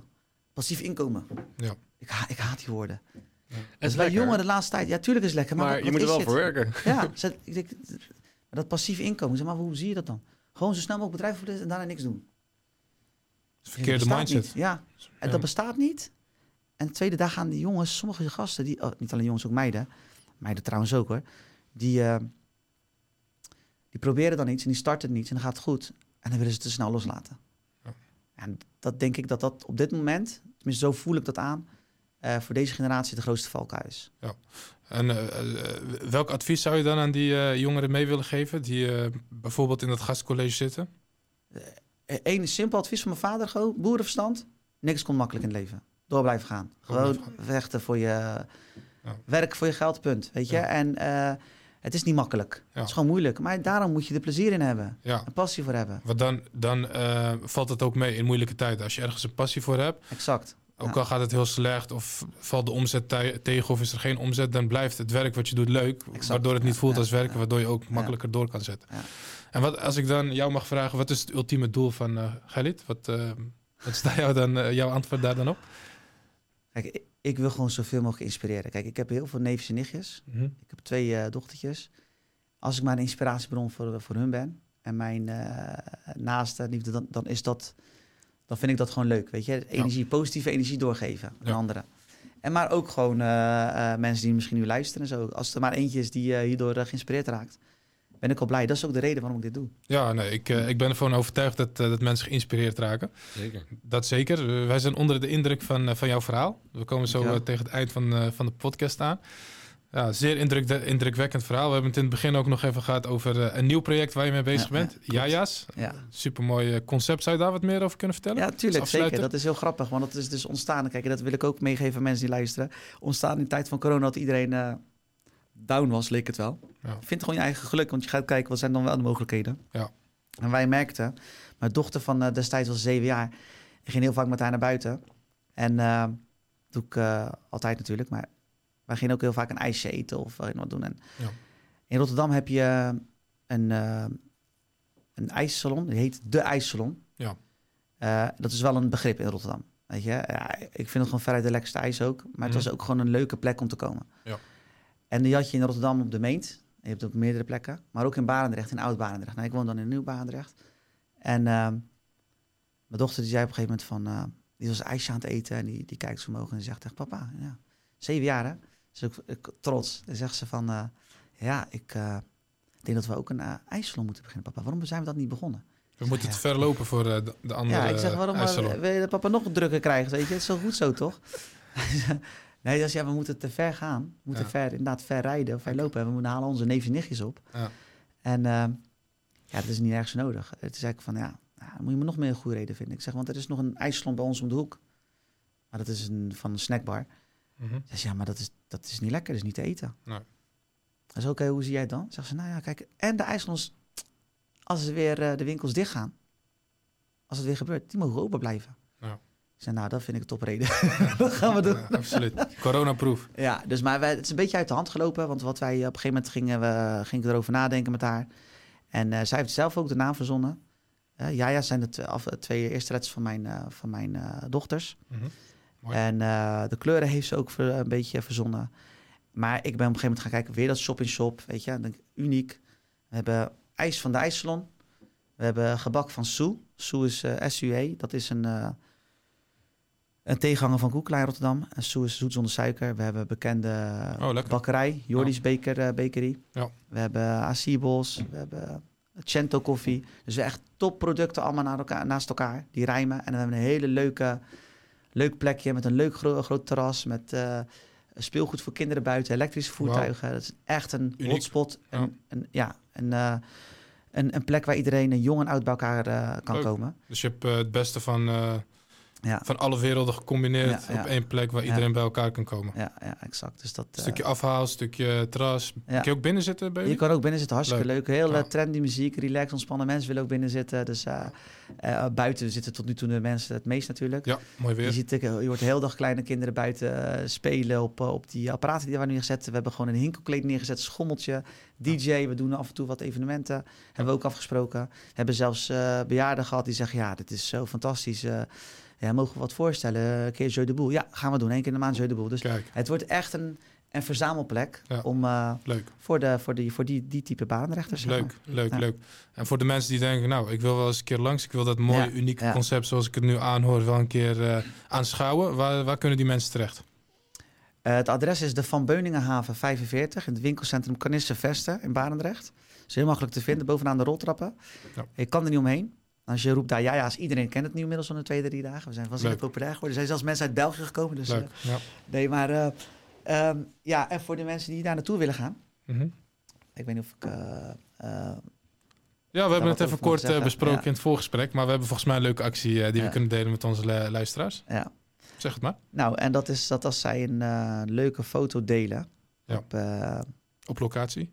passief inkomen. Ja. Ik, ha ik haat die woorden. Het Dus is bij jongeren de laatste tijd, ja, tuurlijk is het lekker. Maar, maar wat- je moet er wel dit? voor werken. Ja, ik denk, dat passief inkomen, zeg maar, hoe zie je dat dan? Gewoon zo snel mogelijk bedrijf voeden en daarna niks doen. Verkeerde mindset. Niet. Ja, en Ja. dat bestaat niet. En de tweede dag gaan die jongens, sommige gasten, die, oh, niet alleen jongens, ook meiden, meiden trouwens ook hoor, die, eh, die proberen dan iets en die starten iets en dan gaat het goed. En dan willen ze het te snel loslaten. Ja. En dat denk ik dat dat op dit moment, tenminste zo voel ik dat aan, eh, voor deze generatie de grootste valkuil is. En eh, eh, welk advies zou je dan aan die jongeren mee willen geven die bijvoorbeeld in dat gastcollege zitten? Eén simpel advies van mijn vader, gewoon boerenverstand. Niks komt makkelijk in het leven. Door blijven gaan. Gewoon vechten voor je... Ja. Werk voor je geld, punt. Weet je? Ja. En het is niet makkelijk. Ja. Het is gewoon moeilijk. Maar daarom moet je er plezier in hebben. Ja, Een passie voor hebben. want dan, dan eh, valt het ook mee in moeilijke tijden. Als je ergens een passie voor hebt, Exact. ook Ja. al gaat het heel slecht of valt de omzet tegen of is er geen omzet, dan blijft het werk wat je doet leuk, Exact. waardoor het niet voelt als werken, waardoor je ook makkelijker door kan zetten. Ja. En wat, als ik dan jou mag vragen, wat is het ultieme doel van eh Galit? Wat, eh, wat is jou dan, jouw antwoord daar dan op? Kijk, ik, wil gewoon zoveel mogelijk inspireren. Kijk, ik heb heel veel neefjes en nichtjes. Mhm. Ik heb twee eh, dochtertjes. Als ik maar een inspiratiebron voor, voor hun ben en mijn eh naaste liefde, dan, dan is dat, dan vind ik dat gewoon leuk. Weet je, energie, positieve energie doorgeven aan Ja. anderen. En maar ook gewoon eh, eh, mensen die misschien nu luisteren en zo. Als er maar eentje is die eh, hierdoor eh, geïnspireerd raakt, ben ik al blij. Dat is ook de reden waarom ik dit doe. Ja, nee, ik, eh, ik ben ervan overtuigd dat, eh, dat mensen geïnspireerd raken. Zeker. Dat zeker. Wij zijn onder de indruk van, eh, van jouw verhaal. We komen zo tegen het eind van, eh, van de podcast aan. Ja, zeer indruk, indrukwekkend verhaal. We hebben het in het begin ook nog even gehad over eh, een nieuw project waar je mee bezig Ja, ja, bent. klopt. Jaja's. Ja. Supermooi concept. Zou je daar wat meer over kunnen vertellen? Ja, tuurlijk, zeker. Dat is heel grappig, want dat is dus ontstaan. Kijk, dat wil ik ook meegeven aan mensen die luisteren. Ontstaan in de tijd van corona dat iedereen eh, down was, leek het wel. Ja. Vind gewoon je eigen geluk, want je gaat kijken wat zijn dan wel de mogelijkheden. Ja. En wij merkten, mijn dochter van eh, destijds was zeven jaar. Ik ging heel vaak met haar naar buiten. En eh doe ik eh, altijd natuurlijk, maar wij gingen ook heel vaak een ijsje eten of wat doen. En Ja. In Rotterdam heb je een, een ijssalon, die heet De IJssalon. Ja. Dat is wel een begrip in Rotterdam. Weet je? Ja, ik vind het gewoon veruit de lekkerste ijs ook. Maar het Mhm. was ook gewoon een leuke plek om te komen. Ja. En die had je in Rotterdam op de Meent. Je hebt het op meerdere plekken. Maar ook in Barendrecht, in Oud-Barendrecht. Nou, ik woon dan in Nieuw-Barendrecht. En ehm, mijn dochter die zei op een gegeven moment van... eh, die was ijsje aan het eten en die, die kijkt zo omhoog en die zegt tegen papa... Ja, zeven jaar hè? Dus ik, ik trots. Dan zegt ze van... eh, ja, ik eh, denk dat we ook een ijssalon moeten beginnen, papa. Waarom zijn we dat niet begonnen? We moeten Ja. te ver lopen voor de, de andere Ja, ik zeg, waarom wil je papa nog drukker krijgt? Weet je, het is zo goed zo, toch? nee, dat is, ja, we moeten te ver gaan. We moeten Ja. ver, inderdaad ver rijden of ver lopen. En we moeten halen onze neefjes en nichtjes op. Ja. En eh, ja, dat is niet ergens nodig. Het is eigenlijk van, ja, nou, moet je me nog meer een goede reden vinden. Ik zeg, want er is nog een ijssalon bij ons om de hoek. Maar dat is een, van een snackbar. Mhm. Ik zeg, ja, maar dat is, dat is niet lekker, dat is niet te eten. Nee. Dat is oké, hoe zie jij het dan? Zegt ze, nou ja, kijk, en de ijssalons, als er weer eh, de winkels dicht gaan, als het weer gebeurt, die mogen open blijven. Ja. Ik zei, nou, dat vind ik een topreden. dat gaan we doen. Ja, absoluut. Coronaproof. Ja, dus maar wij, het is een beetje uit de hand gelopen, want wat wij op een gegeven moment gingen, we, ging ik erover nadenken met haar. En eh, zij heeft zelf ook de naam verzonnen. Eh, Jaja zijn de tw- af- twee eerste letters van mijn, eh, van mijn dochters. Mhm. Mooi. En de kleuren heeft ze ook ver- een beetje verzonnen. Maar ik ben op een gegeven moment gaan kijken, weer dat shop-in-shop, weet je. Denk uniek. We hebben ijs van de ijssalon. We hebben gebak van Soe. Soe is SUE. Dat is een, een tegenhanger van Koekla in Rotterdam. En zoet zonder suiker. We hebben bekende Oh, bakkerij, Jordi's Baker, eh, Bakery. Ja. We hebben Acibos, we hebben Cento koffie. Dus echt topproducten allemaal naar elkaar, naast elkaar. Die rijmen. En dan hebben we een hele leuke, leuk plekje met een leuk gro- groot terras. Met eh, speelgoed voor kinderen buiten, elektrische voertuigen. Dat is echt een Uniek. hotspot. Ja. En, en, ja, een, eh, een, een plek waar iedereen, een jong en oud, bij elkaar kan Leuk. komen. Dus je hebt het beste van, Ja. van alle werelden gecombineerd Ja, ja. op één plek waar iedereen bij elkaar kan komen. Ja, ja, exact. Dus dat, eh, stukje afhaal, stukje terras. Kun je ook binnen zitten bij Je kan ook binnen zitten, hartstikke leuk. Heel eh, trendy muziek, relax, ontspannen. Mensen willen ook binnen zitten. Dus eh, buiten zitten tot nu toe de mensen het meest natuurlijk. Ja, mooi Je, weer. ziet, eh, je hoort de hele dag kleine kinderen buiten spelen op, op die apparaten die we nu neergezet. We hebben gewoon een hinkelkleed neergezet, schommeltje, DJ. We doen af en toe wat evenementen. Hebben we ook afgesproken. We hebben zelfs bejaarden gehad die zeggen, ja, dit is zo fantastisch. Ja, mogen we wat voorstellen? Een keer Jeu de Boel. Ja, gaan we doen. Eén keer in de maand Jeu de Boel. Dus Kijk, het wordt echt een, een verzamelplek Ja. om... eh, leuk. voor, de, voor, die, voor die, die type baanrechters. Leuk, leuk, Ja. leuk. En voor de mensen die denken, nou, ik wil wel eens een keer langs. Ik wil dat mooie, Ja, unieke concept zoals ik het nu aanhoor wel een keer eh, aanschouwen. Waar, waar kunnen die mensen terecht? Eh, het adres is de Van Beuningenhaven 45 in het winkelcentrum Carnisse Vesten in Barendrecht. is heel makkelijk te vinden, bovenaan de roltrappen. Ja. Je kan er niet omheen. Als je roept daar ja, ja, iedereen kent het nu inmiddels van de twee, drie dagen. We zijn Leuk. populair geworden. Er zijn zelfs mensen uit België gekomen. Dus, leuk, eh, ja. nee, maar eh, ehm, ja, en voor de mensen die daar naartoe willen gaan. Mhm. Ik weet niet of ik... eh, Ja, we hebben het even kort zeggen, besproken ja. in het voorgesprek. Maar we hebben volgens mij een leuke actie die we kunnen delen met onze lu- luisteraars. ja. Zeg het maar. Nou, en dat is dat als zij een leuke foto delen Ja. op, Op locatie.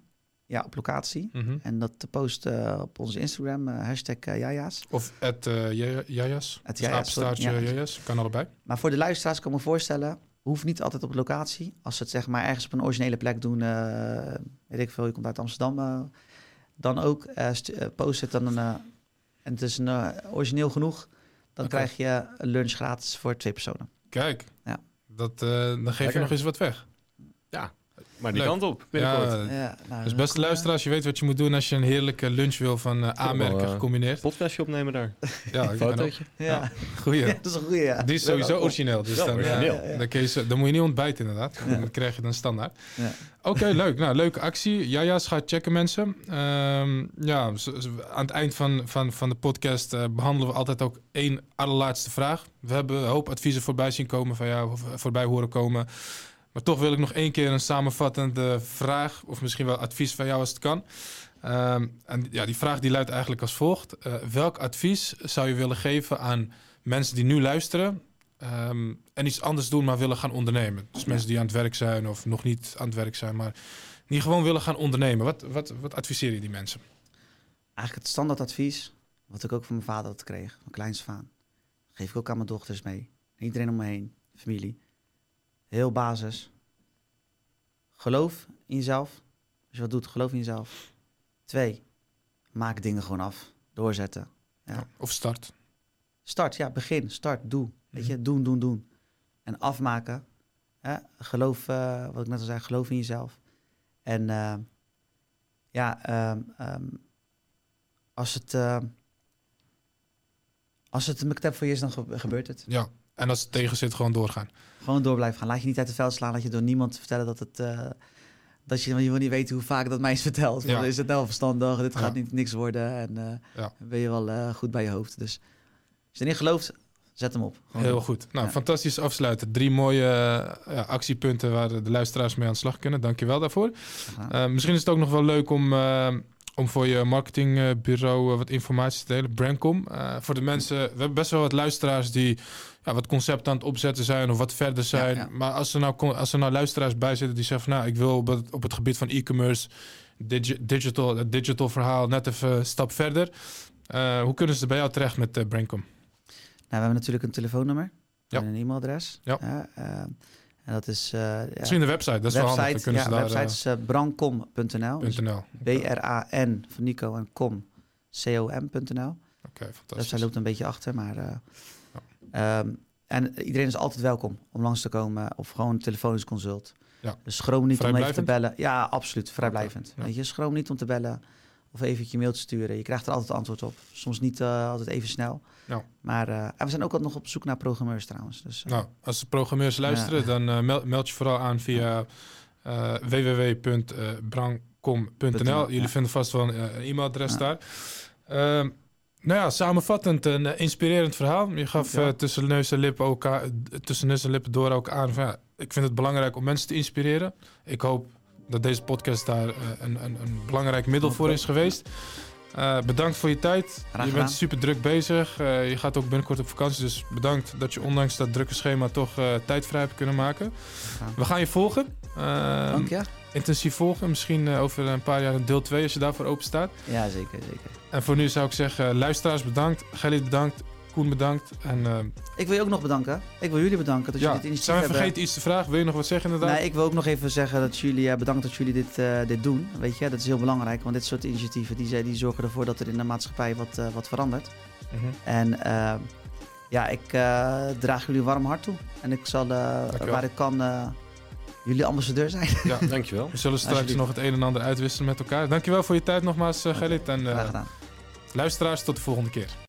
Ja, op locatie. Mhm. En dat te posten op onze Instagram, eh, hashtag eh, jaja's. Of het uh, Jajas. Het Jajas. Ja. Kan allebei. Maar voor de luisteraars kan ik me voorstellen, hoeft niet altijd op locatie. Als ze het zeg maar ergens op een originele plek doen, eh, weet ik veel, je komt uit Amsterdam, eh, dan ook eh, eh, post het dan een, eh, en het is een, eh, origineel genoeg, dan krijg je een lunch gratis voor twee personen. Kijk. Ja. Dat, eh, dan geef je nog eens wat weg. Maar die Leuk. kant op, binnenkort. Ja, Ja, nou, dus beste is, luisteraars, je weet wat je moet doen als je een heerlijke lunch wil van eh, aanmerken eh, gecombineerd. Podcastje opnemen daar. Ja, ik kan ook. Fotootje. eh, Ja, Ja. Goeie. ja, dat is een goede. Ja. Die is sowieso origineel. Dus Ja, dan, eh, origineel. Ja, ja, ja. Dan, kun je zo- dan moet je niet ontbijten inderdaad. Ja. Dan krijg je dan standaard. Ja. Oké, leuk. Nou, leuke actie. Jaja's, ga checken mensen. Ehm, ja, aan het eind van, van, van de podcast eh, behandelen we altijd ook één allerlaatste vraag. We hebben een hoop adviezen voorbij zien komen van jou, of, eh, voorbij horen komen. Maar toch wil ik nog één keer een samenvattende vraag, of misschien wel advies van jou als het kan. Ehm, en ja, die vraag die luidt eigenlijk als volgt. Eh, welk advies zou je willen geven aan mensen die nu luisteren ehm, en iets anders doen, maar willen gaan ondernemen? Dus mensen die aan het werk zijn of nog niet aan het werk zijn, maar die gewoon willen gaan ondernemen. Wat, wat, wat adviseer je die mensen? Eigenlijk het standaardadvies, wat ik ook van mijn vader had gekregen, van kleins af aan. Geef ik ook aan mijn dochters mee. Iedereen om me heen, familie. Heel basis. Geloof in jezelf. Als je wat doet, geloof in jezelf. Twee, maak dingen gewoon af. Doorzetten. Ja. Of start. Start, ja, begin, start, doe. Weet Mhm. je, doen, doen, doen. En afmaken. Hè? Geloof, eh, wat ik net al zei, geloof in jezelf. En eh, ja, ehm, ehm, als het, eh, als het een McTap voor je is, dan ge- gebeurt het. Ja. En als het tegen zit, gewoon doorgaan. Gewoon door blijven gaan. Laat je niet uit de veld slaan. Laat je door niemand vertellen dat het... eh, dat je, want je wil niet weten hoe vaak dat mij is verteld. Ja. Is het nou verstandig? Dit Ja. gaat niet, niks worden. En eh, Ja. ben je wel eh, goed bij je hoofd. Dus als je erin gelooft, zet hem op. Gewoon Heel doen. goed. Nou, fantastisch afsluiten. Drie mooie ja, actiepunten waar de luisteraars mee aan de slag kunnen. Dank je wel daarvoor. Misschien is het ook nog wel leuk om, om voor je marketingbureau wat informatie te delen. Brandcom. Voor de mensen, we hebben best wel wat luisteraars die ja, wat concepten aan het opzetten zijn of wat verder zijn. ja. Maar als er, nou, als er nou luisteraars bij zitten die zeggen van nou, ik wil op het, op het gebied van e-commerce, digi- digital, het digital verhaal net even een stap verder. Eh, hoe kunnen ze bij jou terecht met Brandcom? Nou, we hebben natuurlijk een telefoonnummer en een e-mailadres. Ja. eh, en dat is... ja, Misschien de website, dat is wel handig. Kunnen ja, ze daar website is brancom.nl. Dus. B-R-A-N van Nico en com. C-O-M.nl. Oké, fantastisch. zij loopt een beetje achter, maar... eh, ehm, en iedereen is altijd welkom om langs te komen of gewoon een telefonisch consult. Ja. Dus schroom niet om even te bellen. Ja, absoluut, vrijblijvend. ja. Weet je, schroom niet om te bellen of even je mail te sturen. Je krijgt er altijd antwoord op. Soms niet eh, altijd even snel. Ja. Maar eh, en we zijn ook altijd nog op zoek naar programmeurs trouwens. Dus, eh, Nou, als de programmeurs luisteren, dan meld, je vooral aan via www.brancom.nl. Jullie vinden vast wel een, e-mailadres daar. Ehm, nou ja, samenvattend een eh, inspirerend verhaal. Je gaf Ja. eh, tussen neus en lippen ook a- tussen neus en lippen door ook aan van ja, ik vind het belangrijk om mensen te inspireren. Ik hoop dat deze podcast daar eh, een, een, een belangrijk middel voor is geweest. Eh, bedankt voor je tijd. je bent super druk bezig. Eh, je gaat ook binnenkort op vakantie. Dus bedankt dat je ondanks dat drukke schema toch eh, tijd vrij hebt kunnen maken. We gaan je volgen. Eh, Dank je. Intensief volgen. Misschien eh, over een paar jaar een deel 2 als je daarvoor open staat. Ja, zeker, zeker. En voor nu zou ik zeggen, luisteraars bedankt. Gerrit bedankt. Koen bedankt. En eh, Ik wil je ook nog bedanken. Ik wil jullie bedanken dat ja, jullie dit initiatief zijn we hebben. vergeten iets te vragen? Wil je nog wat zeggen inderdaad? Nee, ik wil ook nog even zeggen dat jullie, eh, bedankt dat jullie dit, eh, dit doen. Weet je, dat is heel belangrijk, want dit soort initiatieven die, die zorgen ervoor dat er in de maatschappij wat, eh, wat verandert. Mhm. En eh, ja, ik eh, draag jullie een warm hart toe. En ik zal, eh, waar ik kan, eh, jullie ambassadeur zijn. Ja, Dankjewel. we zullen straks nog het een en ander uitwisselen met elkaar. Dankjewel voor je tijd nogmaals, eh, Gerrit. En eh, Graag gedaan. Luisteraars, tot de volgende keer.